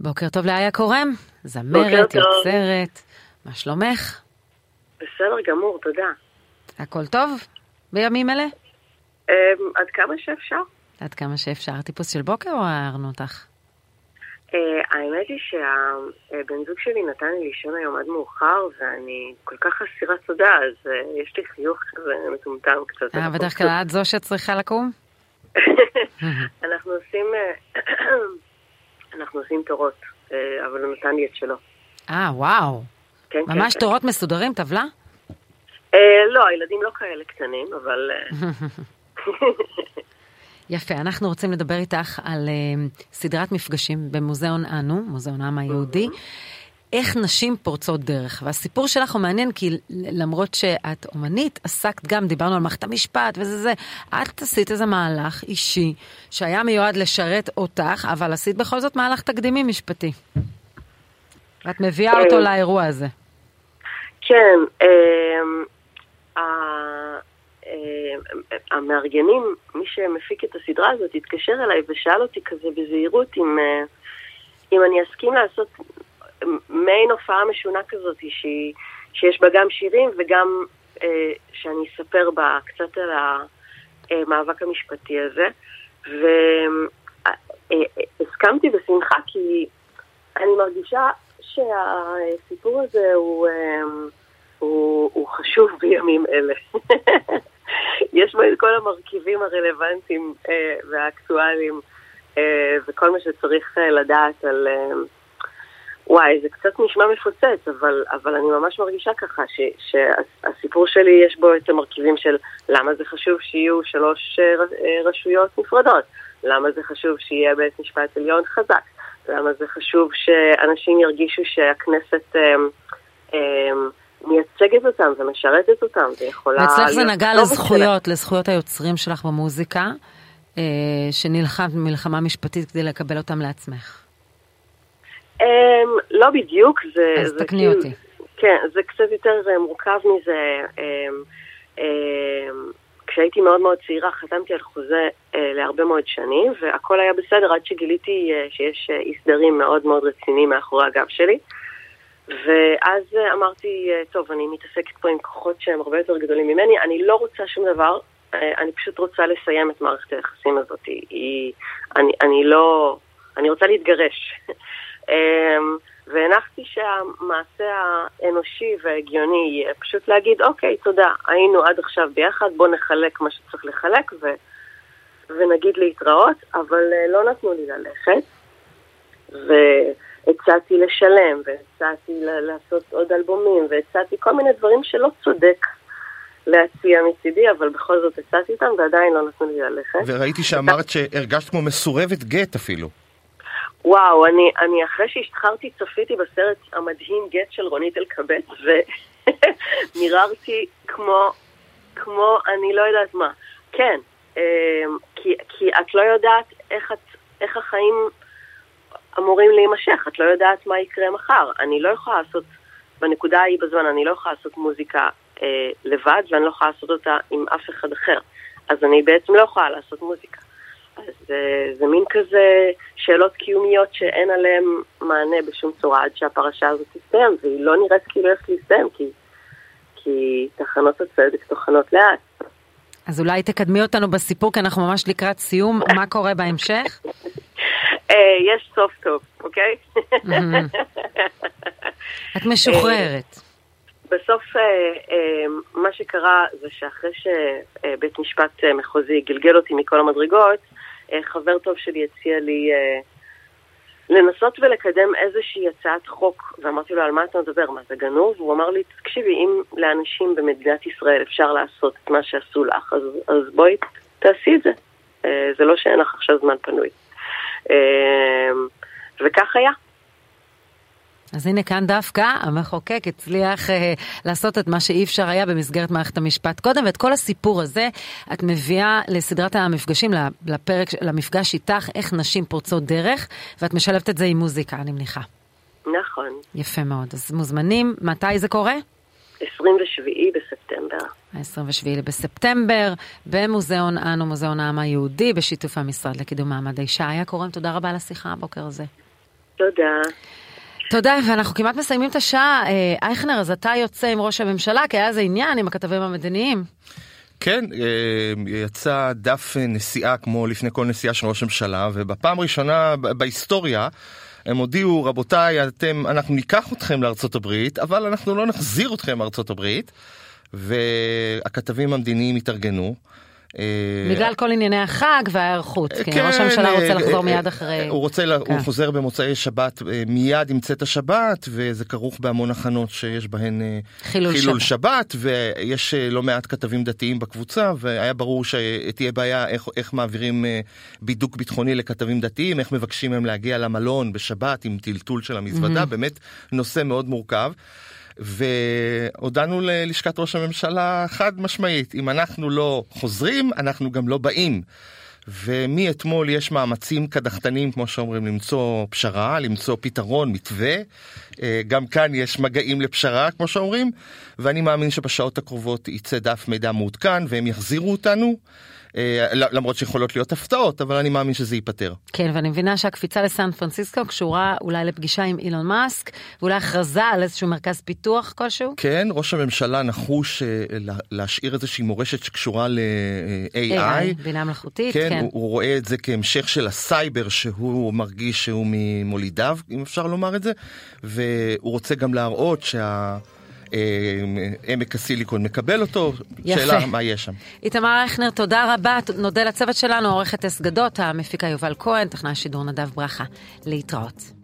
בוקר טוב לאיה קורם, זמרת, יוצרת, מה שלומך? בסדר גמור, תודה. הכל טוב בימים אלה? אמ, עד כמה שאפשר. עד כמה שאפשר. טיפוס של בוקר או הערנו אותך? אה, האמת היא שהבן זוג שלי נתן לי לישון היום עד מאוחר, ואני כל כך אסירת תודה, אז אה, יש לי חיוך כזה מטומטם קצת. אה, בדרך כלל את זו שצריכה לקום? אנחנו עושים, אה, אנחנו עושים תורות, אבל הוא נתן לי את שלו. אה, וואו. כן, כן, ממש כן. תורות מסודרים, טבלה? אה, לא, הילדים לא כאלה קטנים, אבל... אה, יפה, אנחנו רוצים לדבר איתך על uh, סדרת מפגשים במוזיאון אנו, מוזיאון העם היהודי. איך נשים פורצות דרך. והסיפור שלך הוא מעניין כי למרות שאת אומנית, עסקת גם, דיברנו על מערכת המשפט וזה זה, את עשית איזה מהלך אישי שהיה מיועד לשרת אותך, אבל עשית בכל זאת מהלך תקדימי משפטי. ואת מביאה אותו אה. לאירוע הזה. כן, ה- אמ, המארגנים, מי שמפיק את הסדרה הזאת, התקשר אליי ושאל אותי כזה בזהירות אם, אה, אם אני אסכים לעשות מעין הופעה משונה כזאת, שהיא, שיש בה גם שירים וגם אה, שאני אספר בה קצת על המאבק המשפטי הזה. והסכמתי בשמחה כי אני מרגישה שהסיפור הזה הוא, הוא, הוא חשוב בימים אלה. יש בו את כל המרכיבים הרלוונטיים אה, והאקטואליים אה, וכל מה שצריך אה, לדעת על... אה, וואי, זה קצת נשמע מפוצץ, אבל, אבל אני ממש מרגישה ככה ש, שהסיפור שלי יש בו את המרכיבים של למה זה חשוב שיהיו שלוש אה, אה, רשויות נפרדות, למה זה חשוב שיהיה בית משפט עליון חזק, למה זה חשוב שאנשים ירגישו שהכנסת אה, אה, מייצגת אותם ומשרתת אותם ויכולה... ואצלך זה נגע כתובת לזכויות, לזכויות היוצרים שלך במוזיקה, אה, שנלחמת מלחמה משפטית כדי לקבל אותם לעצמך. Um, לא בדיוק, זה... אז זה תקני כאילו- אותי. כן, זה קצת יותר אה, מורכב מזה. Um, um, כשהייתי מאוד מאוד צעירה חתמתי על חוזה uh, להרבה מאוד שנים, והכל היה בסדר עד שגיליתי uh, שיש uh, אי סדרים מאוד מאוד רציניים מאחורי הגב שלי. ואז אמרתי, uh, טוב, אני מתעסקת פה עם כוחות שהם הרבה יותר גדולים ממני, אני לא רוצה שום דבר, uh, אני פשוט רוצה לסיים את מערכת היחסים הזאת. היא, אני, אני לא... אני רוצה להתגרש. אמ, והנחתי שהמעשה האנושי וההגיוני יהיה פשוט להגיד, אוקיי, תודה, היינו עד עכשיו ביחד, בוא נחלק מה שצריך לחלק ו... ונגיד להתראות, אבל אה, לא נתנו לי ללכת. והצעתי לשלם, והצעתי לעשות עוד אלבומים, והצעתי כל מיני דברים שלא צודק להציע מצידי, אבל בכל זאת הצעתי אותם, ועדיין לא נתנו לי ללכת. וראיתי שאמרת שהרגשת כמו מסורבת גט אפילו. וואו, אני, אני אחרי שהשתחררתי צפיתי בסרט המדהים גט של רונית אלקבץ, ומיררתי כמו, כמו אני לא יודעת מה. כן, אמ, כי, כי את לא יודעת איך, את, איך החיים אמורים להימשך, את לא יודעת מה יקרה מחר. אני לא יכולה לעשות, בנקודה ההיא בזמן, אני לא יכולה לעשות מוזיקה אה, לבד, ואני לא יכולה לעשות אותה עם אף אחד אחר. אז אני בעצם לא יכולה לעשות מוזיקה. אז אה, זה מין כזה שאלות קיומיות שאין עליהן מענה בשום צורה עד שהפרשה הזאת תסתיים, והיא לא נראית כאילו הולכת להסתיים, כי, כי תחנות הצדק טוחנות לאט. אז אולי תקדמי אותנו בסיפור, כי אנחנו ממש לקראת סיום. מה קורה בהמשך? אה, יש סוף טוב, אוקיי? את משוחררת. בסוף אה, אה, מה שקרה זה שאחרי שבית משפט אה, מחוזי גלגל אותי מכל המדרגות, אה, חבר טוב שלי הציע לי אה, לנסות ולקדם איזושהי הצעת חוק, ואמרתי לו, על מה אתה מדבר? מה, זה גנוב? הוא אמר לי, תקשיבי, אם לאנשים במדינת ישראל אפשר לעשות את מה שעשו לך, אז, אז בואי תעשי את זה. אה, זה לא שאין לך עכשיו זמן פנוי. אה, וכך היה. אז הנה כאן דווקא המחוקק הצליח אה, לעשות את מה שאי אפשר היה במסגרת מערכת המשפט קודם, ואת כל הסיפור הזה את מביאה לסדרת המפגשים, לפרק, למפגש איתך, איך נשים פורצות דרך, ואת משלבת את זה עם מוזיקה, אני מניחה. נכון. יפה מאוד. אז מוזמנים, מתי זה קורה? 27 בספטמבר. ה-27 בספטמבר, במוזיאון אנו, מוזיאון העם היהודי, בשיתוף המשרד לקידום מעמד האישה. היה קורם, תודה רבה על השיחה הבוקר הזה. תודה. תודה, ואנחנו כמעט מסיימים את השעה. אה, אייכנר, אז אתה יוצא עם ראש הממשלה, כי היה איזה עניין עם הכתבים המדיניים. כן, אה, יצא דף נסיעה כמו לפני כל נסיעה של ראש הממשלה, ובפעם הראשונה ב- בהיסטוריה הם הודיעו, רבותיי, אתם, אנחנו ניקח אתכם לארצות הברית, אבל אנחנו לא נחזיר אתכם לארצות הברית. והכתבים המדיניים התארגנו. אה, בגלל כל ענייני החג וההיערכות, כן, כן ראש הממשלה אה, רוצה לחזור מיד אחרי... הוא רוצה, כן. הוא חוזר במוצאי שבת מיד עם צאת השבת, וזה כרוך בהמון הכנות שיש בהן חילול, חילול שבת. שבת, ויש לא מעט כתבים דתיים בקבוצה, והיה ברור שתהיה בעיה איך, איך מעבירים בידוק ביטחוני לכתבים דתיים, איך מבקשים מהם להגיע למלון בשבת עם טלטול של המזוודה, mm-hmm. באמת נושא מאוד מורכב. והודענו ללשכת ראש הממשלה חד משמעית, אם אנחנו לא חוזרים, אנחנו גם לא באים. ומאתמול יש מאמצים קדחתנים, כמו שאומרים, למצוא פשרה, למצוא פתרון, מתווה. אה, גם כאן יש מגעים לפשרה, כמו שאומרים, ואני מאמין שבשעות הקרובות יצא דף מידע מעודכן והם יחזירו אותנו. אה, למרות שיכולות להיות הפתעות, אבל אני מאמין שזה ייפתר. כן, ואני מבינה שהקפיצה לסן פרנסיסקו קשורה אולי לפגישה עם אילון מאסק, ואולי הכרזה על איזשהו מרכז פיתוח כלשהו? כן, ראש הממשלה נחוש אה, להשאיר איזושהי מורשת שקשורה ל-AI. AI, בינה מלאכותית, כן. כן. הוא, הוא רואה את זה כהמשך של הסייבר שהוא מרגיש שהוא ממולידיו, אם אפשר לומר את זה, והוא רוצה גם להראות שה... אה, עמק הסיליקון מקבל אותו, יפה. שאלה מה יש שם. איתמר אייכנר, תודה רבה, נודה לצוות שלנו, עורכת אס גדות, המפיקה יובל כהן, טכנאי שידור נדב ברכה. להתראות.